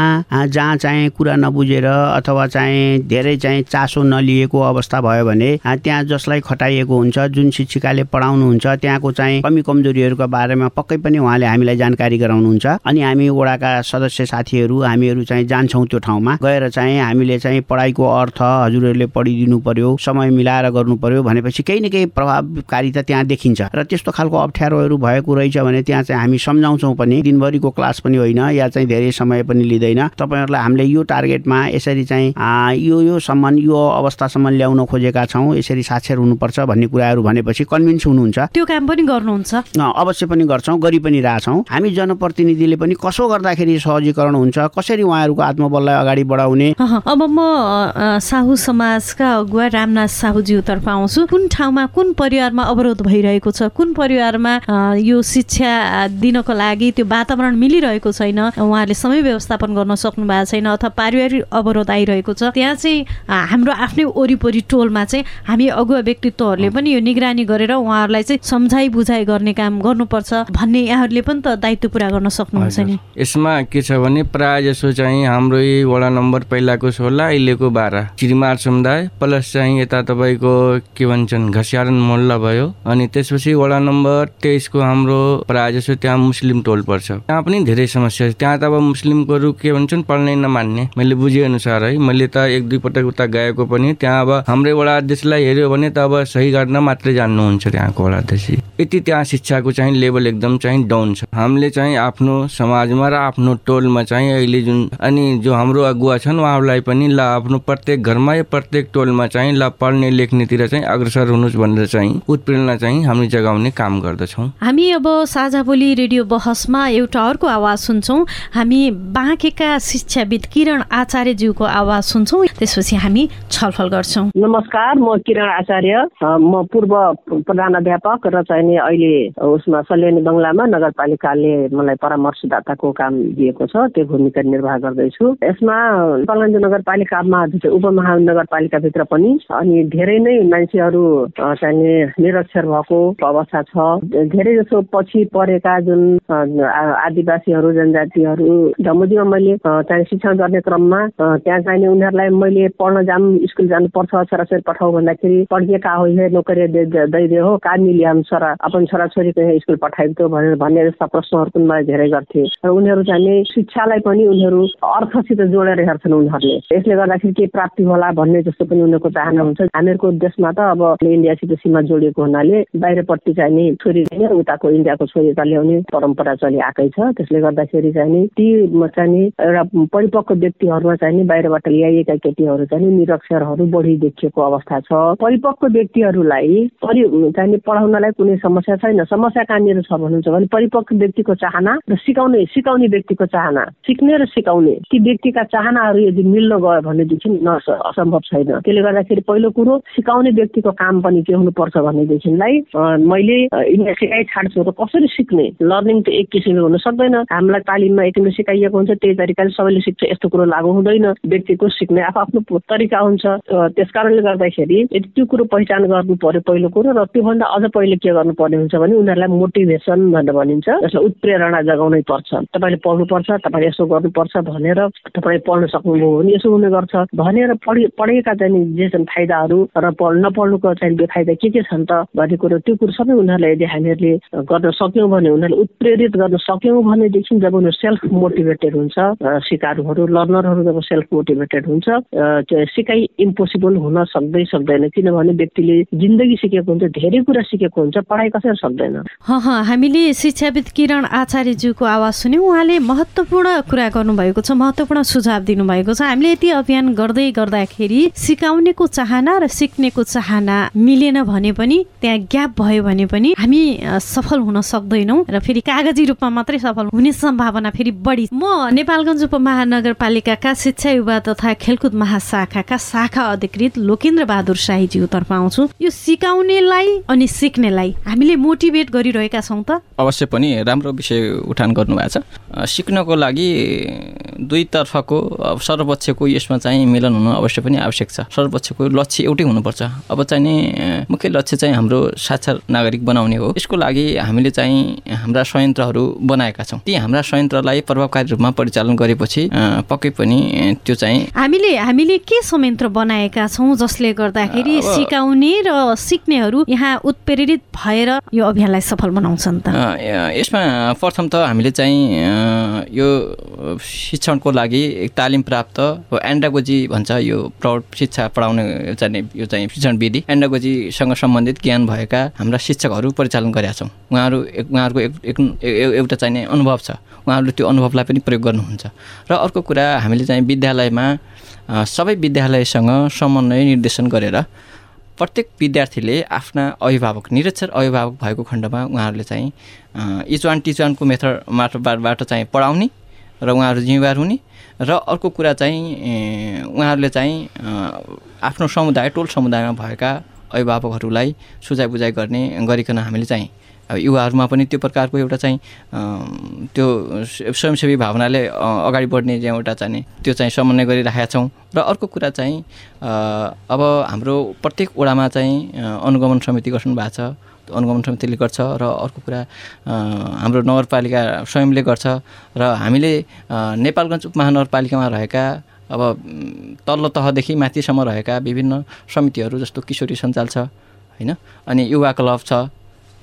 जहाँ चाहिँ कुरा नबुझेर अथवा चाहिँ धेरै चाहिँ चासो नलिएको अवस्था भयो भने त्यहाँ जसलाई खटाइएको हुन्छ जुन शिक्षिकाले पढाउनुहुन्छ त्यहाँको चाहिँ कमी कमजोरीहरूको बारेमा पक्कै पनि उहाँले हामीलाई जानकारी गराउनुहुन्छ। अनि हामी वडाका सदस्य साथीहरू हामीहरू चाहिँ जान्छौँ त्यो ठाउँमा। गएर चाहिँ हामीले चाहिँ पढाइको अर्थ हजुरहरूले पढिदिनु पर्यो समय मिलाएर गर्नु पर्यो भनेपछि केही न केही प्रभावकारिता त्यहाँ देखिन्छ। र त्यस्तो खालको अप्ठ्यारोहरू भएको रहेछ भने त्यहाँ चाहिँ हामी सम्झाउँछौँ पनि। दिनभरिको क्लास पनि होइन या चाहिँ धेरै समय पनि लिँदैन। तपाईँहरूलाई हामीले यो टार्गेटमा यसरी चाहिँ यो योसम्म यो अवस्थासम्म ल्याउन खोजेका छौँ यसरी साक्षर हुनुपर्छ भन्ने कुराहरू भनेपछि कन्भिन्स हुनुहुन्छ। त्यो काम पनि गर्नुहुन्छ। अवश्य पनि गर्छौँ गरि पनि रहेछौँ हामी जनप्रतिनिधिले पनि कसो गर्दाखेरि सहजीकरण हुन्छ कसरी उहाँहरूको आत्मबललाई अगाडि बढाउने? अब म साहु समाजका अगुवा रामनाथ साहुज्यूतर्फ आउँछु। कुन ठाउँमा कुन परिवारमा अवरोध भइरहेको छ? कुन परिवारमा यो शिक्षा दिनको लागि त्यो वातावरण मिलिरहेको छैन? उहाँहरूले समय व्यवस्थापन गर्न सक्नु भएको छैन अथवा पारिवारिक अवरोध आइरहेको छ। त्यहाँ चाहिँ हाम्रो आफ्नै वरिपरि टोलमा चाहिँ हामी अगुवा व्यक्तित्वहरूले पनि यो निगरानी गरेर उहाँहरूलाई चाहिँ सम्झाइ बुझाइ गर्ने काम गर्नुपर्छ भन्ने यहाँहरूले पनि त दायित्व पुरा गर्न सक्नुहुन्छ नि। यसमा के छ भने प्रायः जसो चाहिँ हाम्रो वडा नम्बर पहिलाको सोह्र अहिलेको बाह्र चिरिमार समुदाय प्लस चाहिँ यता तपाईँको के भन्छन् घसियारन मोहल्ला भयो। अनि त्यसपछि वडा नम्बर तेइसको हाम्रो प्रायः जसो त्यहाँ मुस्लिम टोल पर्छ। त्यहाँ पनि धेरै समस्या छ। त्यहाँ त अब मुस्लिमकोहरू के भन्छन् पढ्नै नमान्ने। मैले बुझे अनुसार है। मैले त एक दुई पटक उता गएको पनि त्यहाँ अब हाम्रै वडा अध्यक्षलाई हेऱ्यो भने त अब सही गर्न मात्रै जान्नुहुन्छ त्यहाँको वडा अध्यक्ष। यति त्यहाँ शिक्षाको चाहिँ लेभल एकदम चाहिँ डाउन छ। हामीले चाहिँ आफ्नो समाजमा र आफ्नो टोलमा चाहिँ अहिले जुन अनि जो हाम्रो अगुवा छन् उहाँहरूलाई पनि ल आफ्नो प्रत्येक घरमा या प्रत्येक टोलमा चाहिँ ल पढ्ने लेख्नेतिर चाहिँ अग्रसर हुनुहोस् भनेर चाहिँ उत्प्रेरणा चाहिँ हामी जगाउने काम गर्दछौँ। हामी अब साझा बोली रेडियो बहसमा एउटा अर्को आवाज सुन्छौँ। हामी बाँकेका शिक्षाविद किरण आचार्यज्यूको आवाज सुन्छौँ। त्यसपछि हामी छलफल गर्छौँ। नमस्कार म किरण आचार्य। म पूर्व प्रधान अध्यापक र चाहिँ अहिले उसमा सल्यानी बङ्गलामा नगरपालिकाले मलाई परामर्शदाताको काम दिएको छ त्यो भूमिका निर्वाह गर्दैछु। यसमा पलञ्जो नगरपालिकामा उपमहानगरपालिकाभित्र पनि अनि धेरै नै मान्छेहरू चाहिँ निरक्षर भएको अवस्था छ। धेरै जसो पछि परेका जुन आदिवासीहरू जनजातिहरू जम्मूजीमा मैले चाहिँ शिक्षण गर्ने क्रममा त्यहाँ चाहिँ उनीहरूलाई मैले पढ्न जाऊँ स्कुल जानुपर्छ छोराछोरी पठाऊ भन्दाखेरि पढिए का हो नोकरी दैदे हो का मिली हम छोरा? अपन छोराछोरीको यहाँ स्कुल पठाइदियो भनेर भन्ने जस्ता प्रश्नहरू पनि मलाई धेरै गर्थे र उनीहरू चाहिँ शिक्षालाई पनि उनीहरू अर्थसित जोडेर हेर्छन् उनीहरूले। यसले गर्दाखेरि के प्राप्ति होला भन्ने जस्तो पनि उनीहरूको चाहना हुन्छ। हामीहरूको देशमा त अब इन्डियासित सीमा जोडिएको हुनाले बाहिरपट्टि चाहिँ नि छोरी चाहिँ उताको इन्डियाको छोरी ल्याउने परम्परा चलिआएकै छ। त्यसले गर्दाखेरि चाहिँ नि ती चाहिँ एउटा परिपक्व व्यक्तिहरूमा चाहिँ नि बाहिरबाट ल्याइएका केटीहरू चाहिँ निरक्षरहरू बढी देखिएको अवस्था छ। परिपक्व व्यक्तिहरूलाई परि चाहिँ पढाउनलाई कुनै समस्या छैन। समस्या कहाँनिर छ भन्नुहुन्छ भने परिपक्व व्यक्तिको चाहना र सिकाउने सिकाउने व्यक्तिको चाहना। सिक्ने र सिकाउने। ती व्यक्तिका चाहनाहरू यदि मिल्न गयो भनेदेखि न असम्भव छैन। त्यसले गर्दाखेरि पहिलो कुरो सिकाउने व्यक्तिको काम पनि के हुनुपर्छ भनेदेखिलाई मैले यिनीहरू सिकाइ छाड्छु र कसरी सिक्ने? लर्निङ त एक किसिमले हुन सक्दैन। हामीलाई तालिममा एक सिकाइएको हुन्छ। त्यही तरिकाले सबैले सिक्छ। यस्तो कुरो लागु हुँदैन। व्यक्तिको सिक्ने आफ्नो तरिका हुन्छ। त्यस कारणले गर्दाखेरि यदि त्यो कुरो पहिचान गर्नु पर्यो पहिलो कुरो र त्योभन्दा अझ पहिले के गर्नुपर्ने हुन्छ भने उनीहरूलाई मोटिभेसन भनेर भनिन्छ। जसलाई उत्प्रेरणा जगाउनै पर्छ। तपाईँले पढ्नुपर्छ तपाईँले यसो गर्नुपर्छ भनेर तपाईँ पढ्न सक्नुभयो भने यसो हुने गर्छ। भनेर पढि पढेका चाहिँ जे छन् फाइदाहरू र नपढ्नुको चाहिँ बेफाइदा के के छन् त भन्ने कुरो त्यो कुरो सबै उनीहरूलाई यदि हामीहरूले गर्न सक्यौँ भने उनीहरूले उत्प्रेरित गर्न सक्यौँ भनेदेखि जब उनीहरू सेल्फ मोटिभेटेड हुन्छ सिकारुहरू लर्नरहरू जब सेल्फ मोटिभेटेड हुन्छ। सिकाइ इम्पोसिबल हुन सक्दै सक्दैन। किनभने व्यक्तिले जिन्दगी सिकेको हुन्छ धेरै कुरा सिकेको हुन्छ पढाइ कसरी सक्दैन? हामीले शिक्षाविद किरण आचार्यज्यूको आवाज सुन्यौँ। उहाँले महत्त्वपूर्ण कुरा गर्नुभएको छ महत्त्वपूर्ण सुझाव दिनुभएको छ। हामीले यति अभियान गर्दै गर्दाखेरि सिकाउनेको चाहना र सिक्नेको चाहना मिलेन भने पनि त्यहाँ ग्याप भयो भने पनि हामी सफल हुन सक्दैनौँ र फेरि कागजी रूपमा मात्रै सफल हुने सम्भावना फेरि बढी। म नेपालगञ्ज उपमहानगरपालिकाका शिक्षा युवा तथा खेलकुद महाशाखाका शाखा अधिकृत लोकेन्द्र बहादुर शाहीज्यूतर्फ आउँछु। यो सिकाउनेलाई अनि सिक्नेलाई हामीले मोटिभेट गरिरहेका छौँ त। अवश्य पनि राम्रो विषय उठान गर्नुभएको छ। सिक्नको लागि दुईतर्फको सर्वपक्षको यसमा चाहिँ मिलन हुनु अवश्य पनि आवश्यक छ। सर्वपक्षको लक्ष्य एउटै हुनुपर्छ। अब चाहिँ नि मुख्य लक्ष्य चाहिँ हाम्रो साक्षर नागरिक बनाउने हो। यसको लागि हामीले चाहिँ हाम्रा संयन्त्रहरू बनाएका छौँ। ती हाम्रा संयन्त्रलाई प्रभावकारी रूपमा परिचालन गरेपछि पक्कै पनि त्यो चाहिँ। हामीले हामीले के संयन्त्र बनाएका छौँ जसले गर्दाखेरि सिकाउने र सिक्नेहरू यहाँ उत्प्रेरित भएर यो अभियानलाई सफल बनाउँछन् त? यसमा प्रथम त हामीले चाहिँ यो शिक्षणको लागि तालिम प्राप्त एन्डागोजी भन्छ यो प्रौढ शिक्षा पढाउने चाहिँ यो चाहिँ शिक्षण विधि। एन्डागोजीसँग सम्बन्धित ज्ञान भएका हाम्रा शिक्षकहरू परिचालन गरेका छौँ। उहाँहरू उहाँहरूको एउटा चाहिने अनुभव छ। उहाँहरूले त्यो अनुभवलाई पनि प्रयोग गर्नुहुन्छ। र अर्को कुरा हामीले चाहिँ विद्यालयमा सबै विद्यालयसँग समन्वय निर्देशन गरेर प्रत्येक विद्यार्थीले आफ्ना अभिभावक निरक्षर अभिभावक भएको खण्डमा उहाँहरूले चाहिँ इच वान टिच वानको मेथड माटोबाट चाहिँ पढाउने र उहाँहरू जिम्मेवार हुने र अर्को कुरा चाहिँ उहाँहरूले चाहिँ आफ्नो समुदाय टोल समुदायमा भएका अभिभावकहरूलाई सुझाइ बुझाइ गर्ने गरिकन हामीले चाहिँ युवाहरूमा पनि त्यो प्रकारको एउटा चाहिँ त्यो स्वयंसेवी भावनाले अगाडि बढ्ने एउटा चाहिँ त्यो चाहिँ समन्वय गरिराखेका छौँ। र अर्को कुरा चाहिँ अब हाम्रो प्रत्येक वडामा चाहिँ अनुगमन समिति गठन भएको छ अनुगमन समितिले गर्छ र अर्को कुरा हाम्रो नगरपालिका स्वयंले गर्छ। र हामीले नेपालगञ्ज उपमहानगरपालिकामा रहेका अब तल्लो तहदेखि माथिसम्म रहेका विभिन्न समितिहरू जस्तो किशोरी सञ्जाल छ होइन? अनि युवा क्लब छ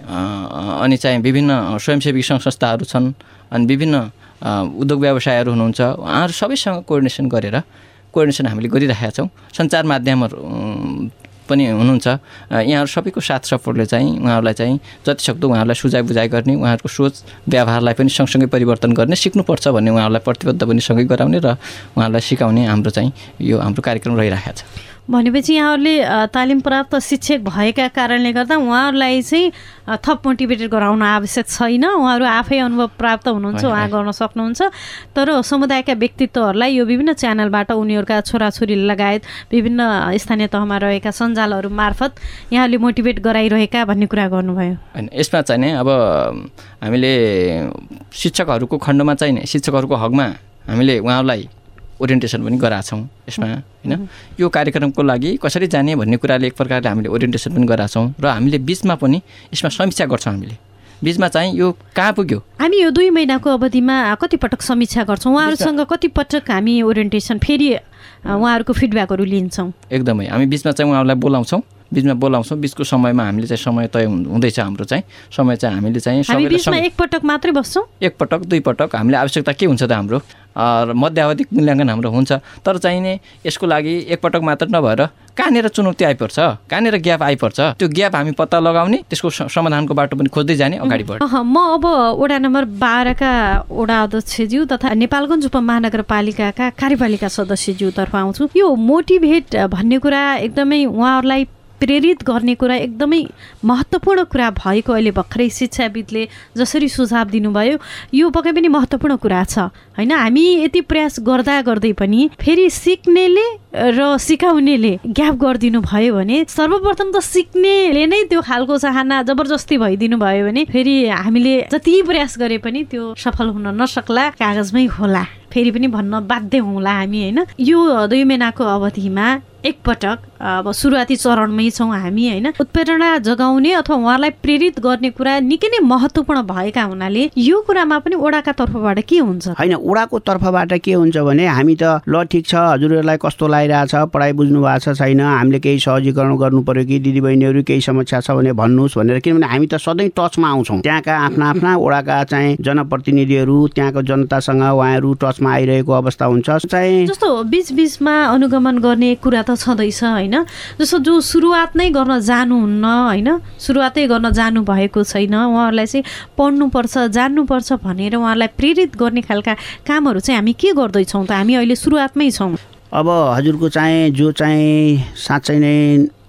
अनि चाहिँ विभिन्न स्वयंसेवी सङ्घ संस्थाहरू छन् अनि विभिन्न उद्योग व्यवसायहरू हुनुहुन्छ। उहाँहरू सबैसँग कोअर्डिनेसन गरेर कोअर्डिनेसन हामीले गरिरहेका छौँ। सञ्चार माध्यमहरू पनि हुनुहुन्छ। यहाँहरू सबैको साथ सपोर्टले चाहिँ उहाँहरूलाई चाहिँ जतिसक्दो उहाँहरूलाई सुझाइ बुझाइ गर्ने उहाँहरूको सोच व्यवहारलाई पनि सँगसँगै परिवर्तन गर्ने सिक्नुपर्छ भन्ने उहाँहरूलाई प्रतिबद्ध पनि सँगै गराउने र उहाँहरूलाई सिकाउने हाम्रो चाहिँ यो हाम्रो कार्यक्रम रहिरहेको छ। भनेपछि यहाँहरूले तालिम प्राप्त शिक्षक भएका कारणले गर्दा उहाँहरूलाई चाहिँ थप मोटिभेटेड गराउन आवश्यक छैन। उहाँहरू आफै अनुभव प्राप्त हुनुहुन्छ उहाँ गर्न सक्नुहुन्छ। तर समुदायका व्यक्तित्वहरूलाई यो विभिन्न च्यानलबाट उनीहरूका छोराछोरी लगायत विभिन्न स्थानीय तहमा रहेका सञ्जालहरू मार्फत यहाँले मोटिभेट गराइरहेका भन्ने कुरा गर्नुभयो। होइन यसमा चाहिँ नि अब हामीले शिक्षकहरूको खण्डमा चाहिँ नि शिक्षकहरूको हकमा हामीले उहाँहरूलाई ओरिएन्टेसन पनि गराएको छौँ यसमा होइन? यो कार्यक्रमको लागि कसरी जाने भन्ने कुराले एक प्रकारले हामीले ओरिएन्टेसन पनि गराएको छौँ र हामीले बिचमा पनि यसमा समीक्षा गर्छौँ हामीले। बिचमा चाहिँ यो कहाँ पुग्यो? हामी यो दुई महिनाको अवधिमा कति पटक समीक्षा गर्छौँ? उहाँहरूसँग कति पटक हामी ओरिएन्टेसन फेरि उहाँहरूको फिडब्याकहरू लिन्छौँ? एकदमै। हामी बिचमा चाहिँ उहाँहरूलाई बोलाउँछौँ। बिचमा बोलाउँछौँ। बिचको समयमा हामीले चाहिँ समय तय हुँदैछ हाम्रो चाहिँ। समय चाहिँ हामीले चाहिँ एकपटक मात्रै बस्छौँ? एकपटक दुई पटक हामीले आवश्यकता के हुन्छ त हाम्रो? मध्यावधिक मूल्याङ्कन हाम्रो हुन्छ। तर चाहिने यसको लागि एकपटक मात्र नभएर कहाँनिर चुनौती आइपर्छ? कहाँनिर ग्याप आइपर्छ? त्यो ग्याप हामी पत्ता लगाउने त्यसको समाधानको बाटो पनि खोज्दै जाने अगाडि अह, म अब वडा नम्बर बाह्रका वडा अध्यक्षज्यू तथा नेपालगञ्ज उपमहानगरपालिकाका कार्यपालिका सदस्यज्यूतर्फ आउँछु। यो मोटिभेट भन्ने कुरा एकदमै उहाँहरूलाई प्रेरित गर्ने कुरा एकदमै महत्त्वपूर्ण कुरा भएको अहिले भर्खरै शिक्षाविदले जसरी सुझाव दिनुभयो यो पक्कै पनि महत्त्वपूर्ण कुरा छ। होइन हामी यति प्रयास गर्दा गर्दै पनि फेरि सिक्नेले र सिकाउनेले ग्याप गरिदिनु भयो भने सर्वप्रथम त सिक्नेले नै त्यो खालको चाहना जबरजस्ती भइदिनु भयो भने फेरि हामीले जति प्रयास गरे पनि त्यो सफल हुन नसक्ला कागजमै होला। फेरि पनि भन्न बाध्य हौँला हामी होइन? यो दुई महिनाको अवधिमा एकपटक अब सुरुवाती चरणमै छौँ हामी होइन? उत्प्रेरणा जगाउने अथवा उहाँलाई प्रेरित गर्ने कुरा निकै नै महत्त्वपूर्ण भएका हुनाले यो कुरामा पनि ओडाका तर्फबाट के हुन्छ? होइन उडाको तर्फबाट के हुन्छ भने हामी त ल ठिक छ हजुरहरूलाई कस्तो लागिरहेछ पढाइ बुझ्नु भएको छ छैन हामीले केही सहजीकरण गर्नु पर्यो कि दिदीबहिनीहरू केही समस्या छ भने भन्नुहोस् भनेर किनभने हामी त सधैँ टचमा आउँछौँ। त्यहाँका आफ्ना आफ्ना ओडाका चाहिँ जनप्रतिनिधिहरू त्यहाँको जनतासँग उहाँहरू टचमा आइरहेको अवस्था हुन्छ। चाहिँ जस्तो बिचबिचमा अनुगमन गर्ने कुरा त छँदैछ होइन? जस्तो जो सुरुवात नै गर्न जानुहुन्न होइन? सुरुवातै गर्न जानु भएको छैन। उहाँहरूलाई चाहिँ पढ्नुपर्छ जान्नुपर्छ भनेर उहाँहरूलाई प्रेरित गर्ने खालका कामहरू चाहिँ हामी के गर्दैछौँ त? हामी अहिले सुरुवातमै छौँ। अब हजुरको चाहिँ जो चाहिँ साँच्चै नै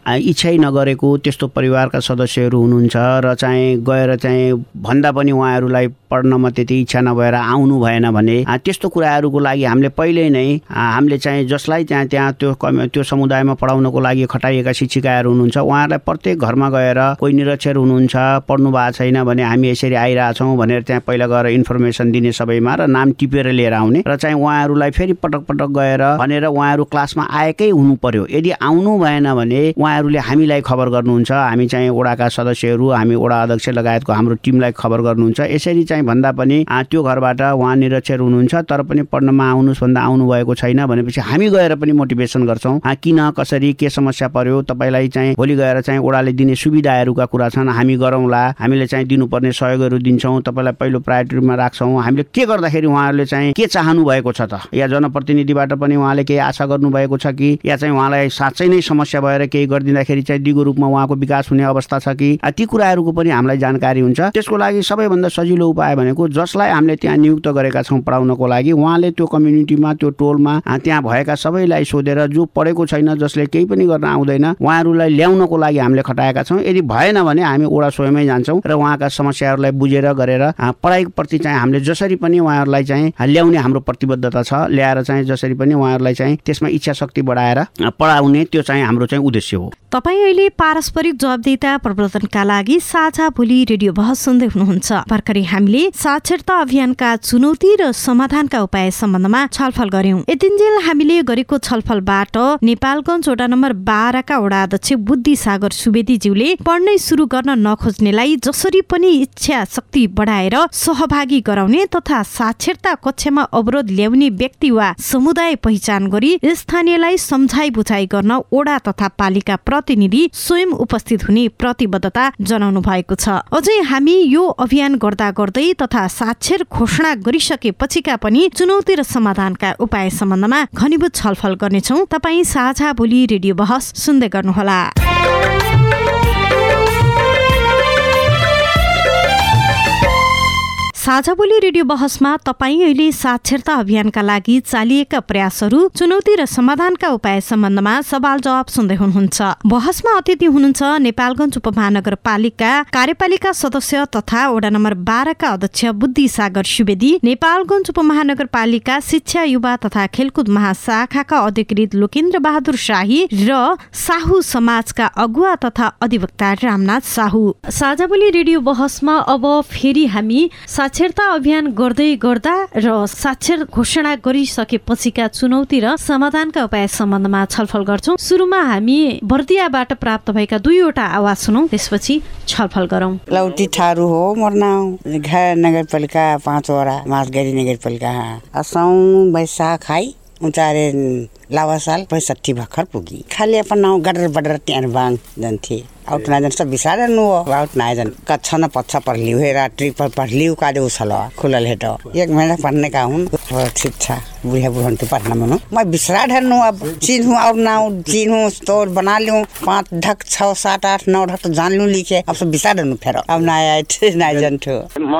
इच्छै नगरेको त्यस्तो परिवारका सदस्यहरू हुनुहुन्छ र चाहिँ गएर चाहिँ भन्दा पनि उहाँहरूलाई पढ्नमा त्यति इच्छा नभएर आउनु भएन भने त्यस्तो कुराहरूको लागि हामीले पहिल्यै नै हामीले चाहिँ जसलाई त्यहाँ त्यहाँ त्यो कम त्यो समुदायमा पढाउनको लागि खटाइएका शिक्षिकाहरू हुनुहुन्छ उहाँहरूलाई प्रत्येक घरमा गएर कोही निरक्षर हुनुहुन्छ पढ्नु भएको छैन भने हामी यसरी आइरहेछौँ भनेर त्यहाँ पहिला गएर इन्फर्मेसन दिने सबैमा र नाम टिपेर लिएर आउने र चाहिँ उहाँहरूलाई फेरि पटक पटक गएर भनेर उहाँहरू क्लासमा आएकै हुनु पर्यो। यदि आउनु भएन भने उहाँहरूले हामीलाई खबर गर्नुहुन्छ हामी चाहिँ ओडाका सदस्यहरू हामी ओडा अध्यक्ष लगायतको हाम्रो टिमलाई खबर गर्नुहुन्छ। यसरी चाहिँ भन्दा पनि त्यो घरबाट उहाँ निरक्षर हुनुहुन्छ तर पनि पढ्नमा आउनुहोस् भन्दा आउनुभएको छैन भनेपछि हामी गएर पनि मोटिभेसन गर्छौँ। किन कसरी के समस्या पर्यो तपाईँलाई चाहिँ भोलि गएर चाहिँ ओडाले दिने सुविधाहरूका कुरा छन् हामी गरौँला हामीले चाहिँ दिनुपर्ने सहयोगहरू दिन्छौँ तपाईँलाई पहिलो प्रायोरिटीमा राख्छौँ। हामीले के गर्दाखेरि उहाँहरूले चाहिँ के चाहनु भएको छ त? या जनप्रतिनिधिबाट पनि उहाँले केही आशा गर्नुभएको छ कि या चाहिँ उहाँलाई साँच्चै नै समस्या भएर केही गरिदिँदाखेरि चाहिँ दिगो रूपमा उहाँको विकास हुने अवस्था छ कि ती कुराहरूको पनि हामीलाई जानकारी हुन्छ। त्यसको लागि सबैभन्दा सजिलो उपाय भनेको जसलाई हामीले त्यहाँ नियुक्त गरेका छौँ पढाउनको लागि उहाँले त्यो कम्युनिटीमा त्यो टोलमा त्यहाँ भएका सबैलाई सोधेर जो पढेको छैन जसले केही पनि गर्न आउँदैन उहाँहरूलाई ल्याउनको लागि हामीले खटाएका छौँ। यदि भएन भने हामी ओडा स्वयमै जान्छौँ र उहाँका समस्याहरूलाई बुझेर गरेर पढाइप्रति चाहिँ हामीले जसरी पनि उहाँहरूलाई चाहिँ ल्याउने हाम्रो प्रतिबद्धता छ ल्याएर चाहिँ जसरी पनि उहाँहरूलाई चाहिँ त्यसमा इच्छा शक्ति बढाएर पढाउने त्यो चाहिँ हाम्रो चाहिँ उद्देश्य हो। तपाईँ अहिले पारस्परिक जवाबदेता प्रवर्तनका लागि साझा भोलि रेडियो बहस सुन्दै हुनुहुन्छ। भर्खरै हामीले साक्षरता अभियानका चुनौती र समाधानका उपाय सम्बन्धमा छलफल गर्यौं यतिन्जेल हामीले गरेको छलफलबाट नेपालगञ्ज वडा नम्बर बाह्रका वडा अध्यक्ष बुद्धि सागर सुवेदीज्यूले पढ्नै सुरु गर्न नखोज्नेलाई जसरी पनि इच्छा शक्ति बढाएर सहभागी गराउने तथा साक्षरता कक्षामा अवरोध ल्याउने व्यक्ति वा समुदाय पहिचान गरी स्थानीयलाई सम्झाइ बुझाइ गर्न ओडा तथा पालिका प्रतिनिधि स्वयं उपस्थित हुने प्रतिबद्धता जनाउनु भएको छ। अझै हामी यो अभियान गर्दा गर्दै तथा साक्षर घोषणा गरिसकेपछिका पनि चुनौती र समाधानका उपाय सम्बन्धमा घनीभूत छलफल गर्नेछौ। तपाईँ साझा भोलि रेडियो बहस सुन्दै गर्नुहोला। साझा बोली रेडियो बहसमा तपाईँ अहिले साक्षरता अभियानका लागि चालिएका प्रयासहरू चुनौती र समाधानका उपाय सम्बन्धमा सवाल जवाब सुन्दै हुनुहुन्छ। बहसमा अतिथि हुनुहुन्छ नेपालगञ्ज उपमहानगरपालिका कार्यपालिका सदस्य तथा वडा नम्बर बाह्रका अध्यक्ष बुद्धि सागर सुवेदी नेपालगञ्ज उपमहानगरपालिका शिक्षा युवा तथा खेलकुद महाशाखाका अधिकृत लोकेन्द्र बहादुर शाही र साहु समाजका अगुवा तथा अधिवक्ता रामनाथ साहु। साझा बोली रेडियो बहसमा अब फेरि हामी साक्षरता अभियान गर्दै गर्दा र साक्षर घोषणा गरिसकेपछिका चुनौती र समाधानका उपाय सम्बन्धमा छलफल गर्छौँ। सुरुमा हामी बर्दियाबाट प्राप्त भएका दुईवटा आवाज सुनौ त्यसपछि छलफल गरौँ। लौटी ठारू हो मर्ना घर नगरपालिका पाँचवटा मासगढी नगरपालिका। असौँ वैशाख खाई उचारे लावासाल पैँसठी भर्खर पुगी। खालि अपन नाउँ गडर बडर त्यहाँ बाङ जान्थे। आउट नाजन सब बिसार नु आउट नाजन कच्छ न पच्छ पढ़लिउ हे रात्रि पर पढ़लिउ कादे उछल खुलल हेट एक महीना पढ़ने का हुन? ठीक छ बुढ़िया बुढ़न के पढ़ना मनो मैं बिसरा ढनु अब चिन्हू और नाउ चिन्हू तो बना लिऊ पाँच ढक छ सात आठ नौ ढक तो जान लू लिखे अब सब बिसा ढनु फेर। अब ना आए ना जन्थ्यो म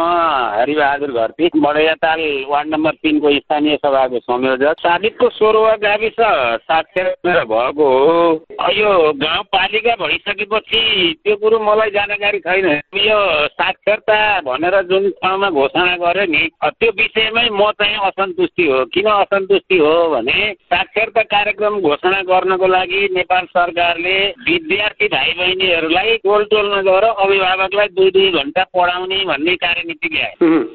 हरिबहादुर घरती बडैयाताल वार्ड नम्बर तिनको स्थानीय सभाको संयोजक साबितको सोरुवा गाविस साक्षर भएको हो यो गाउँपालिका भइसकेपछि त्यो कुरो मलाई जानकारी छैन। यो साक्षरता भनेर जुन ठाउँमा घोषणा गर्यो नि त्यो विषयमै म चाहिँ असन्तुष्टि हो। किन असन्तुष्टि हो भने साक्षरता कार्यक्रम घोषणा गर्नको लागि नेपाल सरकारले विद्यार्थी भाइ बहिनीहरूलाई टोल टोलमा गएर अभिभावकलाई दुई दुई घन्टा पढाउने भन्ने कार्यनीति ल्याए।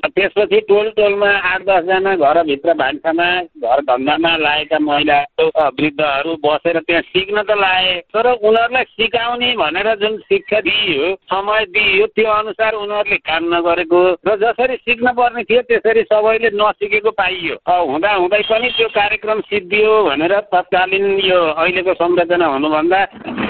त्यसपछि टोल टोलमा आठ दसजना घरभित्र भान्सामा घर धन्दामा लागेका महिला वृद्धहरू बसेर त्यहाँ सिक्न त लाए। तर उनीहरूलाई सिकाउने भनेर जुन शिक्षा दिइयो समय दिइयो त्यो अनुसार उनीहरूले काम नगरेको र जसरी सिक्न पर्ने थियो त्यसरी सबैले नसिकेको पाइयो। हुँदा हुँदै पनि त्यो कार्यक्रम सिद्धियो भनेर तत्कालीन यो अहिलेको संरचना हुनुभन्दा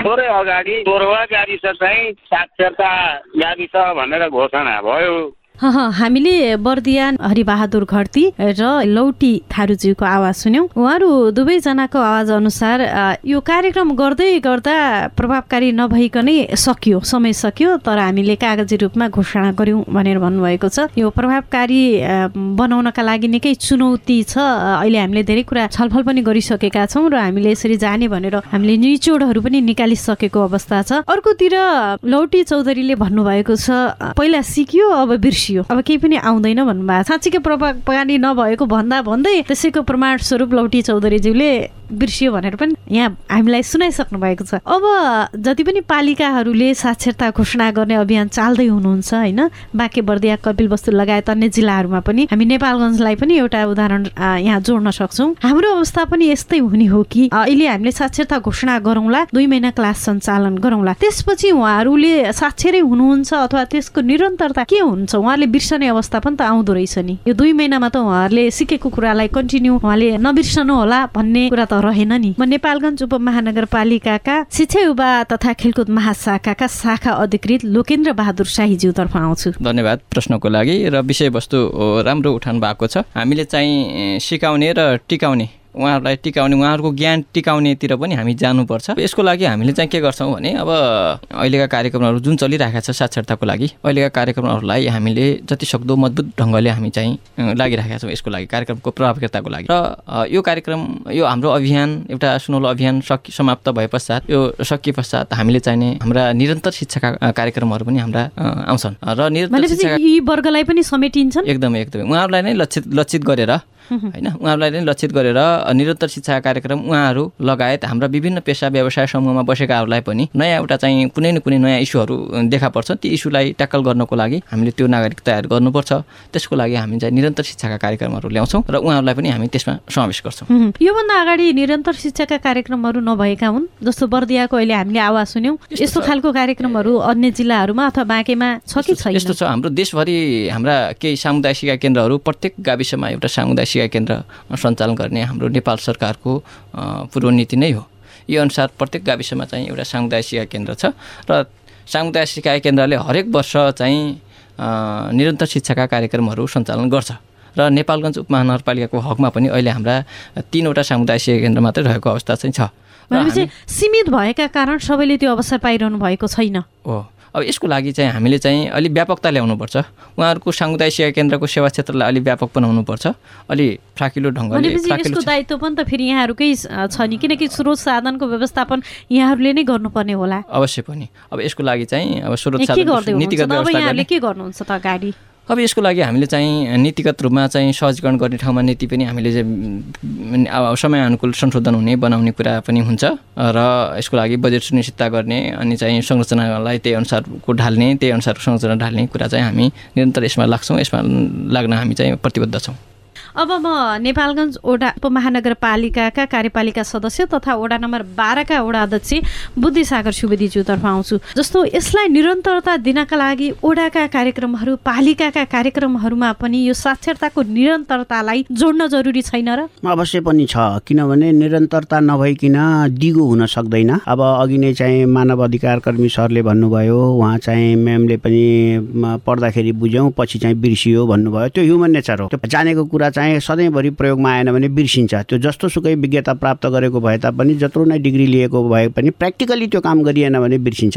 थोरै अगाडि तोरवा गाविस चाहिँ साक्षरता गाविस भनेर घोषणा भयो। हामीले बर्दिया हरिबहादुर घरती र लौटी थारूज्यूको आवाज सुन्यौँ। उहाँहरू दुवैजनाको आवाज अनुसार यो कार्यक्रम गर्दै गर्दा प्रभावकारी नभइकनै सकियो समय सकियो तर हामीले कागजी रूपमा घोषणा गर्यौँ भनेर भन्नुभएको छ। यो प्रभावकारी बनाउनका लागि निकै चुनौती छ। अहिले हामीले धेरै कुरा छलफल पनि गरिसकेका छौँ र हामीले यसरी जाने भनेर हामीले निचोडहरू पनि निकालिसकेको अवस्था छ। अर्कोतिर लौटी चौधरीले भन्नुभएको छ पहिला सिकियो अब बिर्सियो। अब केही पनि आउँदैन भन्नुभएको साँच्चीकै प्रभावकारी नभएको भन्दा भन्दै त्यसैको प्रमाण स्वरूप लौटी चौधरीज्यूले बिर्सियो भनेर पनि यहाँ हामीलाई सुनाइसक्नु भएको छ। अब जति पनि पालिकाहरूले साक्षरता घोषणा गर्ने अभियान चाल्दै हुनुहुन्छ होइन? बाँके बर्दिया कपिल वस्तु लगायत अन्य जिल्लाहरूमा पनि हामी नेपालगञ्जलाई पनि एउटा उदाहरण यहाँ जोड्न सक्छौँ। हाम्रो अवस्था पनि यस्तै हुने हो कि अहिले हामीले साक्षरता घोषणा गरौँला दुई महिना क्लास सञ्चालन गरौँला। त्यसपछि उहाँहरूले साक्षरै हुनुहुन्छ अथवा त्यसको निरन्तरता के हुन्छ? उहाँले बिर्सने अवस्था पनि त आउँदो रहेछ नि। यो दुई महिनामा त उहाँहरूले सिकेको कुरालाई कन्टिन्यू उहाँले नबिर्सनु होला भन्ने कुरा त रहेन नि। म नेपालगञ्ज उपमहानगरपालिकाका शिक्षा युवा तथा खेलकुद महाशाखाका शाखा अधिकृत लोकेन्द्र बहादुर शाहीज्यूतर्फ आउँछु। धन्यवाद प्रश्नको लागि र विषयवस्तु राम्रो उठाउनु भएको छ। हामीले चाहिँ सिकाउने र टिकाउने उहाँहरूलाई टिकाउने उहाँहरूको ज्ञान टिकाउनेतिर पनि हामी जानुपर्छ। यसको लागि हामीले चाहिँ के गर्छौँ भने अब अहिलेका कार्यक्रमहरू जुन चलिरहेका छ साक्षरताको लागि अहिलेका कार्यक्रमहरूलाई हामीले जति सक्दो मजबुत ढङ्गले हामी चाहिँ लागिरहेका छौँ यसको लागि कार्यक्रमको प्रभावकारिताको लागि। र यो कार्यक्रम यो हाम्रो अभियान एउटा सुनौलो अभियान सकि समाप्त भए पश्चात यो सकिए पश्चात हामीले चाहिने हाम्रा निरन्तर शिक्षाका कार्यक्रमहरू पनि हाम्रा आउँछन्। र निरन्तर यी वर्गलाई पनि समेटिन्छन्? एकदमै एकदमै। उहाँहरूलाई नै लक्षित लक्षित गरेर होइन? उहाँहरूलाई नै लक्षित गरेर निरन्तर शिक्षा कार्यक्रम उहाँहरू लगायत हाम्रा विभिन्न पेसा व्यवसाय समूहमा बसेकाहरूलाई पनि नयाँ एउटा चाहिँ कुनै न कुनै नयाँ इस्युहरू देखा पर्छ। ती इस्युलाई ट्याकल गर्नको लागि हामीले त्यो नागरिक तयार गर्नुपर्छ। त्यसको लागि हामी चाहिँ निरन्तर शिक्षाका कार्यक्रमहरू ल्याउँछौँ र उहाँहरूलाई पनि हामी त्यसमा समावेश गर्छौँ। योभन्दा अगाडि निरन्तर शिक्षाका कार्यक्रमहरू नभएका हुन् जस्तो बर्दियाको अहिले हामीले आवाज सुन्यौँ यस्तो खालको कार्यक्रमहरू अन्य जिल्लाहरूमा अथवा बाँकेमा छ कि छैन? यस्तो छ। हाम्रो देशभरि हाम्रा केही सामुदायिक शिक्षा केन्द्रहरू प्रत्येक गाविसमा एउटा सामुदायिक शिक्षा केन्द्र सञ्चालन गर्ने हाम्रो नेपाल सरकारको पूर्व नीति नै हो। यो अनुसार प्रत्येक गाविसमा चाहिँ एउटा सामुदायिक शिक्षा केन्द्र छ र सामुदायिक शिक्षा केन्द्रले हरेक वर्ष चाहिँ निरन्तर शिक्षाका कार्यक्रमहरू सञ्चालन गर्छ। र नेपालगञ्ज उपमहानगरपालिकाको हकमा पनि अहिले हाम्रा तिनवटा सामुदायिक शिक्षा केन्द्र मात्रै रहेको अवस्था चाहिँ छ। सीमित भएका कारण सबैले त्यो अवसर पाइरहनु भएको छैन। हो। अब यसको लागि चाहिँ हामीले चाहिँ अलिक व्यापकता ल्याउनुपर्छ। उहाँहरूको सामुदायिक सेवा केन्द्रको सेवा क्षेत्रलाई अलिक व्यापक बनाउनुपर्छ। अलि फ्राकिलो ढङ्गले यसको दायित्व पनि त फेरि यहाँहरूकै छ नि। किनकि स्रोत साधनको व्यवस्थापन यहाँहरूले नै गर्नुपर्ने होला। अवश्य पनि। अब यसको लागि चाहिँ अब स्रोत हुनुहुन्छ? नीतिगत के गर्नुहुन्छ त अगाडि? अब यसको लागि हामीले चाहिँ नीतिगत रूपमा चाहिँ सहजीकरण गर्ने ठाउँमा नीति पनि हामीले समयअनुकूल संशोधन हुने बनाउने कुरा पनि हुन्छ। र यसको लागि बजेट सुनिश्चितता गर्ने अनि चाहिँ संरचनालाई त्यही अनुसारको ढाल्ने त्यही अनुसारको संरचना ढाल्ने कुरा चाहिँ हामी निरन्तर यसमा लाग्छौँ। यसमा लाग्न हामी चाहिँ प्रतिबद्ध छौँ। अब म नेपालगञ्ज ओडा उपमहानगरपालिकाका कार्यपालिका सदस्य तथा वडा नम्बर बाह्रका वडा अध्यक्ष बुद्धिसागर सुवेदीज्यूतर्फ आउँछु। जस्तो यसलाई निरन्तरता दिनका लागि ओडाका कार्यक्रमहरू पालिकाका कार्यक्रमहरूमा पनि यो साक्षरताको निरन्तरतालाई जोड्न जरुरी छैन र? अवश्य पनि छ किनभने निरन्तरता नभइकन दिगो हुन सक्दैन। अब अघि नै चाहिँ मानव अधिकार कर्मी सरले भन्नुभयो उहाँ चाहिँ म्यामले पनि पढ्दाखेरि बुझ्यौँ पछि चाहिँ बिर्सियो भन्नुभयो। त्यो ह्युमन नेचर हो। त्यो जानेको कुरा चाहिँ सधैँभरि प्रयोगमा आएन भने बिर्सिन्छ। त्यो जस्तो सुकै विज्ञता प्राप्त गरेको भए तापनि जत्रो नै डिग्री लिएको भए पनि प्र्याक्टिकली त्यो काम गरिएन भने बिर्सिन्छ।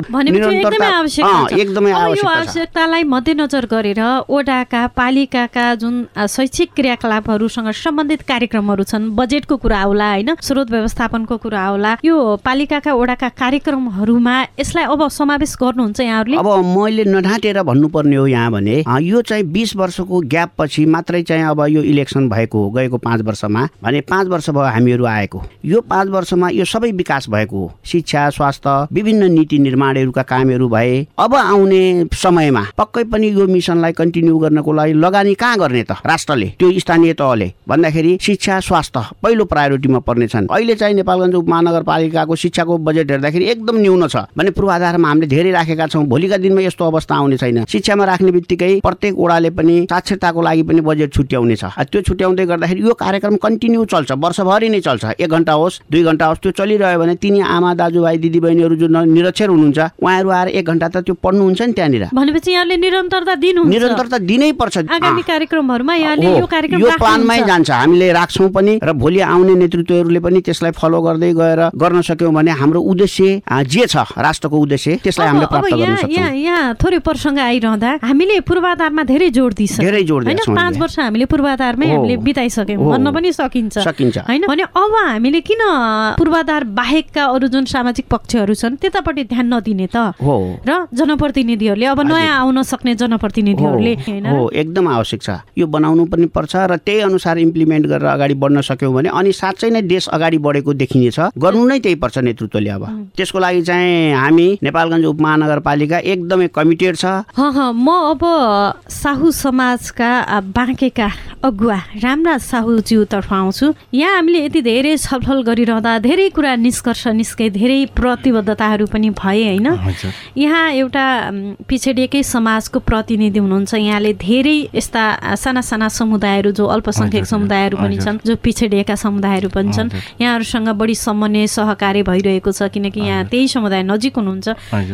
एकदमै आवश्यकतालाई मध्यनजर गरेर ओडाका पालिकाका जुन शैक्षिक क्रियाकलापहरूसँग सम्बन्धित कार्यक्रमहरू छन् बजेटको कुरा आउला होइन? स्रोत व्यवस्थापनको कुरा आउला यो पालिकाका ओडाका कार्यक्रमहरूमा यसलाई अब समावेश गर्नुहुन्छ यहाँहरूले? अब मैले नढाँटेर भन्नुपर्ने हो यहाँ भने यो चाहिँ बिस वर्षको ग्याप पछि मात्रै चाहिँ अब यो इलेक्सन भएको हो गएको पाँच वर्षमा भने पाँच वर्ष भयो हामीहरू आएको। यो पाँच वर्षमा यो सबै विकास भएको हो। शिक्षा स्वास्थ्य विभिन्न नीति निर्माणहरूका कामहरू भए अब आउने समयमा पक्कै पनि यो मिसनलाई कन्टिन्यू गर्नको लागि लगानी कहाँ गर्ने त राष्ट्रले? त्यो स्थानीय तहले। भन्दाखेरि शिक्षा स्वास्थ्य पहिलो प्रायोरिटीमा पर्नेछन्। अहिले चाहिँ नेपालगञ्ज उपमहानगरपालिकाको शिक्षाको बजेट हेर्दाखेरि एकदम न्यून छ। भने पूर्वाधारमा हामीले धेरै राखेका छौँ। भोलिका दिनमा यस्तो अवस्था आउने छैन। शिक्षामा राख्ने बित्तिकै प्रत्येक ओडाले पनि साक्षरताको लागि पनि बजेट छुट्याउने छ। आ, त्यो छुट्याउँदै गर्दाखेरि यो कार्यक्रम कन्टिन्यू चल्छ वर्षभरि नै चल्छ एक घन्टा होस् दुई घन्टा होस् त्यो चलिरह्यो भने तिनी आमा दाजुभाइ दिदीबहिनीहरू जो निरक्षर हुनुहुन्छ उहाँहरू आएर एक घन्टा त त्यो पढ्नुहुन्छ नि त्यहाँनिर भनेपछि यहाँले निरन्तरता दिनुहुन्छ निरन्तरता दिनै पर्छ आगामी। कार्यक्रमहरूमा यहाँले यो कार्यक्रम यो प्लानमै। जान्छ हामीले राख्छौँ पनि र भोलि आउने नेतृत्वहरूले पनि त्यसलाई फलो गर्दै गएर गर्न सक्यौँ भने हाम्रो उद्देश्य जे छ राष्ट्रको उद्देश्य त्यसलाई हामीले प्राप्त गर्न सक्छौँ यहाँ थोरै प्रसङ्ग आइरहँदा हामीले पूर्वाधारमा धेरै जोड दिइसक्यौँ धेरै जोड पाँच। वर्ष हामीले पूर्वाधारमै। हामीले बिताइसक्यौँ। भन्न पनि सकिन्छ। होइन? भने अब हामीले किन पूर्वाधार बाहेकका अरू जुन सामाजिक पक्षहरू छन् त्यतापट्टि ध्यान नदिने त? हो। र जनप्रतिनिधिहरूले अब नयाँ आउन सक्ने जनप्रतिनिधिहरूले एकदम आवश्यक छ। यो बनाउनु पनि पर्छ र त्यही अनुसार इम्प्लिमेन्ट गरेर अगाडि बढ्न सक्यौँ भने अनि साँच्चै नै देश अगाडि बढेको देखिनेछ। गर्नु नै त्यही पर्छ नेतृत्वले अब। त्यसको लागि चाहिँ हामी नेपालगञ्ज उपमहानगरपालिका एकदमै कमिटेड छ। म अब साहु समाजका बाँकेका अगुवा रामराज साहुज्यूतर्फ आउँछु यहाँ हामीले यति धेरै छलफल गरिरहँदा धेरै कुरा निष्कर्ष निस्के धेरै प्रतिबद्धताहरू पनि भए होइन? यहाँ एउटा पिछडिएकै समाजको प्रतिनिधि हुनुहुन्छ। यहाँले धेरै यस्ता साना साना समुदायहरू जो अल्पसङ्ख्यक समुदायहरू पनि छन् जो पिछडिएका समुदायहरू पनि छन् यहाँहरूसँग बढी समन्वय सहकार्य भइरहेको छ किनकि यहाँ त्यही समुदाय नजिक हुनुहुन्छ।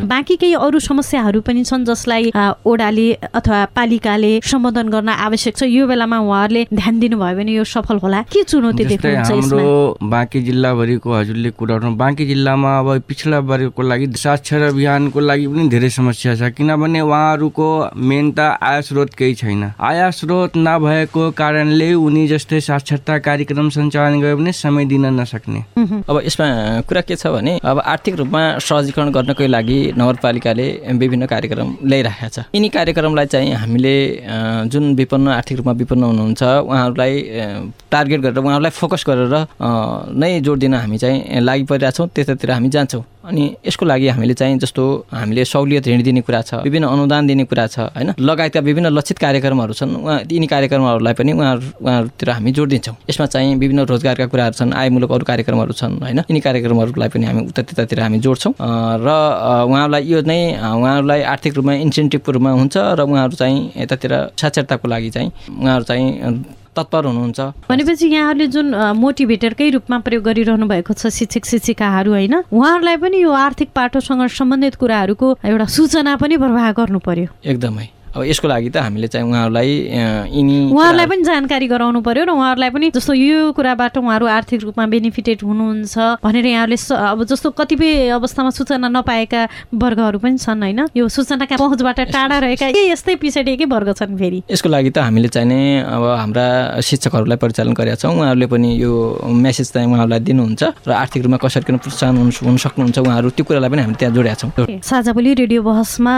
बाँकी केही अरू समस्याहरू पनि छन् जसलाई ओडाले अथवा पालिकाले सम्बोधन गर्न आवश्यक छ। यो बेलामा उहाँहरूले ध्यान दिनुभयो भने यो सफल होला। के चुनौती जस्तै देख्नुहुन्छ यसमा? हाम्रो बाँकी जिल्लाभरिको हजुरले कुरा उठाउनु बाँकी जिल्लामा अब पिछला वर्गको लागि साक्षर अभियानको लागि पनि धेरै समस्या छ। किनभने उहाँहरूको मेन त आय स्रोत केही छैन। आय स्रोत नभएको कारणले उनी जस्तै साक्षरता कार्यक्रम सञ्चालन गरे पनि समय दिन नसक्ने। अब यसमा कुरा के छ भने अब आर्थिक रूपमा सहजीकरण गर्नको लागि नगरपालिकाले विभिन्न कार्यक्रम ल्याइरहेको छ। यिनी कार्यक्रमलाई चाहिँ हामीले जुन विपन्न आर्थिक रूपमा विपन्न हुनुहुन्छ उहाँहरूलाई टार्गेट गरेर उहाँहरूलाई फोकस गरेर नै जोड दिन हामी चाहिँ लागि परिरहेछौँ त्यतातिर हामी जान्छौँ। अनि यसको लागि हामीले चाहिँ जस्तो हामीले सहुलियत ऋण दिने कुरा छ विभिन्न अनुदान दिने कुरा छ होइन? लगायतका विभिन्न लक्षित कार्यक्रमहरू छन् उहाँ यिनी कार्यक्रमहरूलाई पनि उहाँहरू उहाँहरूतिर हामी जोड दिन्छौँ। यसमा चाहिँ विभिन्न रोजगारका कुराहरू छन् आयमूलक अरू कार्यक्रमहरू छन् होइन? यिनी कार्यक्रमहरूलाई पनि हामी उता त्यतातिर हामी जोड्छौँ। र उहाँहरूलाई यो नै उहाँहरूलाई आर्थिक रूपमा इन्सेन्टिभको रूपमा हुन्छ र उहाँहरू चाहिँ यतातिर साक्षरताको लागि चाहिँ उहाँहरू चाहिँ तत्पर हुनुहुन्छ। भनेपछि यहाँहरूले जुन मोटिभेटरकै रूपमा प्रयोग गरिरहनु भएको छ शिक्षक शिक्षिकाहरू होइन उहाँहरूलाई पनि यो आर्थिक पाटोसँग सम्बन्धित कुराहरूको एउटा सूचना पनि प्रवाह गर्नु पर्यो। एकदमै। अब यसको लागि त हामीले चाहिँ उहाँहरूलाई यिनी उहाँहरूलाई पनि जानकारी गराउनु पर्यो र उहाँहरूलाई पनि जस्तो यो कुराबाट उहाँहरू आर्थिक रूपमा बेनिफिटेड हुनुहुन्छ भनेर यहाँहरूले अब जस्तो कतिपय अवस्थामा सूचना नपाएका वर्गहरू पनि छन् होइन? यो सूचनाका पहुँचबाट टाढा रहेका के यस्तै पिछडिएकै वर्ग छन् फेरि। यसको लागि त हामीले चाहिने अब हाम्रा शिक्षकहरूलाई परिचालन गरेका छौँ। उहाँहरूले पनि यो मेसेज चाहिँ उहाँहरूलाई दिनुहुन्छ र आर्थिक रूपमा कसरी किन प्रोत्साहन हुन सक्नुहुन्छ उहाँहरू त्यो कुरालाई पनि हामी त्यहाँ जोडेका छौँ। साझा बोली रेडियो बहसमा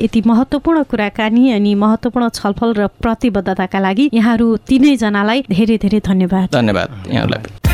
यति महत्त्वपूर्ण कुराकानी अनि महत्त्वपूर्ण छलफल र प्रतिबद्धताका लागि यहाँहरू तिनैजनालाई धेरै धेरै धन्यवाद। धन्यवाद यहाँहरूलाई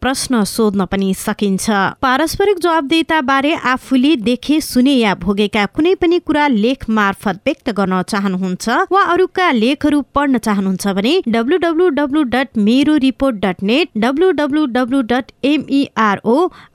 प्रश्न सोध्न पनि सकिन्छ। पारस्परिक जवाबदेता बारे आफूले देखे सुने या भोगेका कुनै पनि कुरा लेख मार्फत व्यक्त गर्न चाहनुहुन्छ वा अरूका लेखहरू पढ्न चाहनुहुन्छ भने डब्लु डट मेरो report dot net dot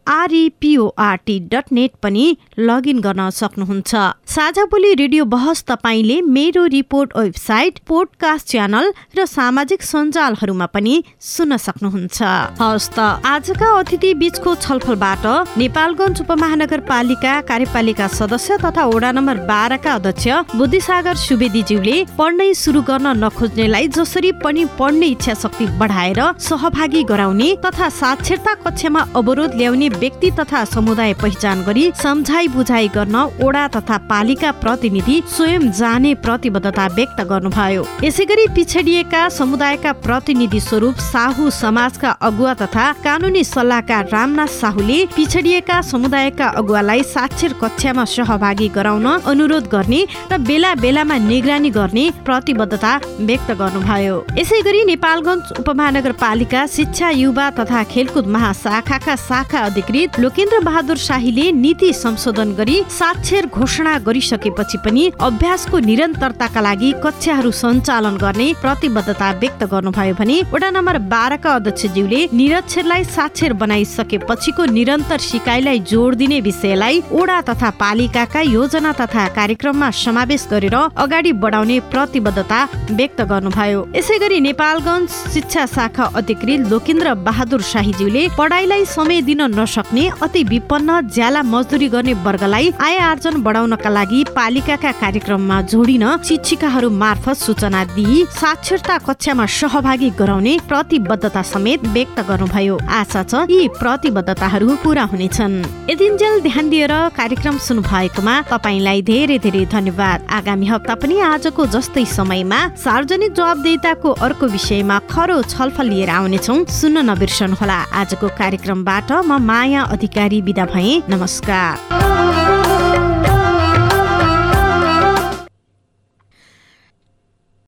R E P O R T dot net पनि लगइन गर्न सक्नुहुन्छ। साझा बोली रेडियो बहस तपाईँले मेरो रिपोर्ट वेबसाइट पोडकास्ट च्यानल र सामाजिक सञ्जालहरूमा पनि सुन्न सक्नुहुन्छ। हवस् त आजका अतिथि बीचको छलफलबाट नेपालगञ्ज उपमहानगरपालिका कार्यपालिका सदस्य तथा वडा नम्बर बाह्रका अध्यक्ष बुद्धिसागर सुवेदीज्यूले पढ्नै सुरु गर्न नखोज्नेलाई जसरी पनि पढ्ने इच्छा शक्ति बढाएर सहभागी गराउने तथा साक्षरता कक्षामा अवरोध ल्याउने व्यक्ति तथा समुदाय पहिचान गरी सम्झाइ बुझाइ गर्न ओडा तथा पालिका प्रतिनिधि स्वयं जाने प्रतिबद्धता व्यक्त गर्नुभयो। यसै गरी पिछडिएका समुदायका प्रतिनिधि स्वरूप साहु समाजका अगुवा तथा कानुनी सल्लाहकार रामनाथ साहुले पिछडिएका समुदायका अगुवालाई साक्षर कक्षामा सहभागी गराउन अनुरोध गर्ने र बेला बेलामा निगरानी गर्ने प्रतिबद्धता व्यक्त गर्नुभयो। यसै गरी नेपालगञ्ज उपमहानगरपालिका शिक्षा युवा तथा खेलकुद महाशाखाका शाखा अधिकृत लोकेन्द्र बहादुर शाहीले नीति संशोधन गरी साक्षर घोषणा गरिसकेपछि पनि अभ्यासको निरन्तरताका लागि कक्षाहरू सञ्चालन गर्ने प्रतिबद्धता व्यक्त गर्नुभयो भने वडा नम्बर बाह्रका अध्यक्षज्यूले निरक्षरलाई साक्षर बनाइसकेपछिको निरन्तर सिकाइलाई जोड दिने विषयलाई ओडा तथा पालिकाका योजना तथा कार्यक्रममा समावेश गरेर अगाडि बढाउने प्रतिबद्धता व्यक्त गर्नुभयो। यसै गरी नेपालगञ्ज शिक्षा शाखा अधिकृत लोकेन्द्र बहादुर शाहीज्यूले पढाइलाई समय दिन नसक्ने अति विपन्न ज्याला मजदुरी गर्ने वर्गलाई आय आर्जन बढाउनका लागि पालिकाका कार्यक्रममा जोडिन शिक्षिकाहरू मार्फत सूचना दिई साक्षरता कक्षामा सहभागी गराउने प्रतिबद्धता समेत व्यक्त गर्नुभयो। आशा छ यी प्रतिबद्धताहरू पूरा हुनेछन्। यदिन्जेल ध्यान दिएर कार्यक्रम सुन्नु भएकोमा तपाईँलाई धेरै धेरै धन्यवाद। आगामी हप्ता पनि आजको जस्तै समयमा सार्वजनिक जवाबदेताको अर्को विषयमा खरो छलफल लिएर आउनेछौ। सुन्न नबिर्सनुहोला। आजको कार्यक्रमबाट म माया अधिकारी विदा भए। नमस्कार।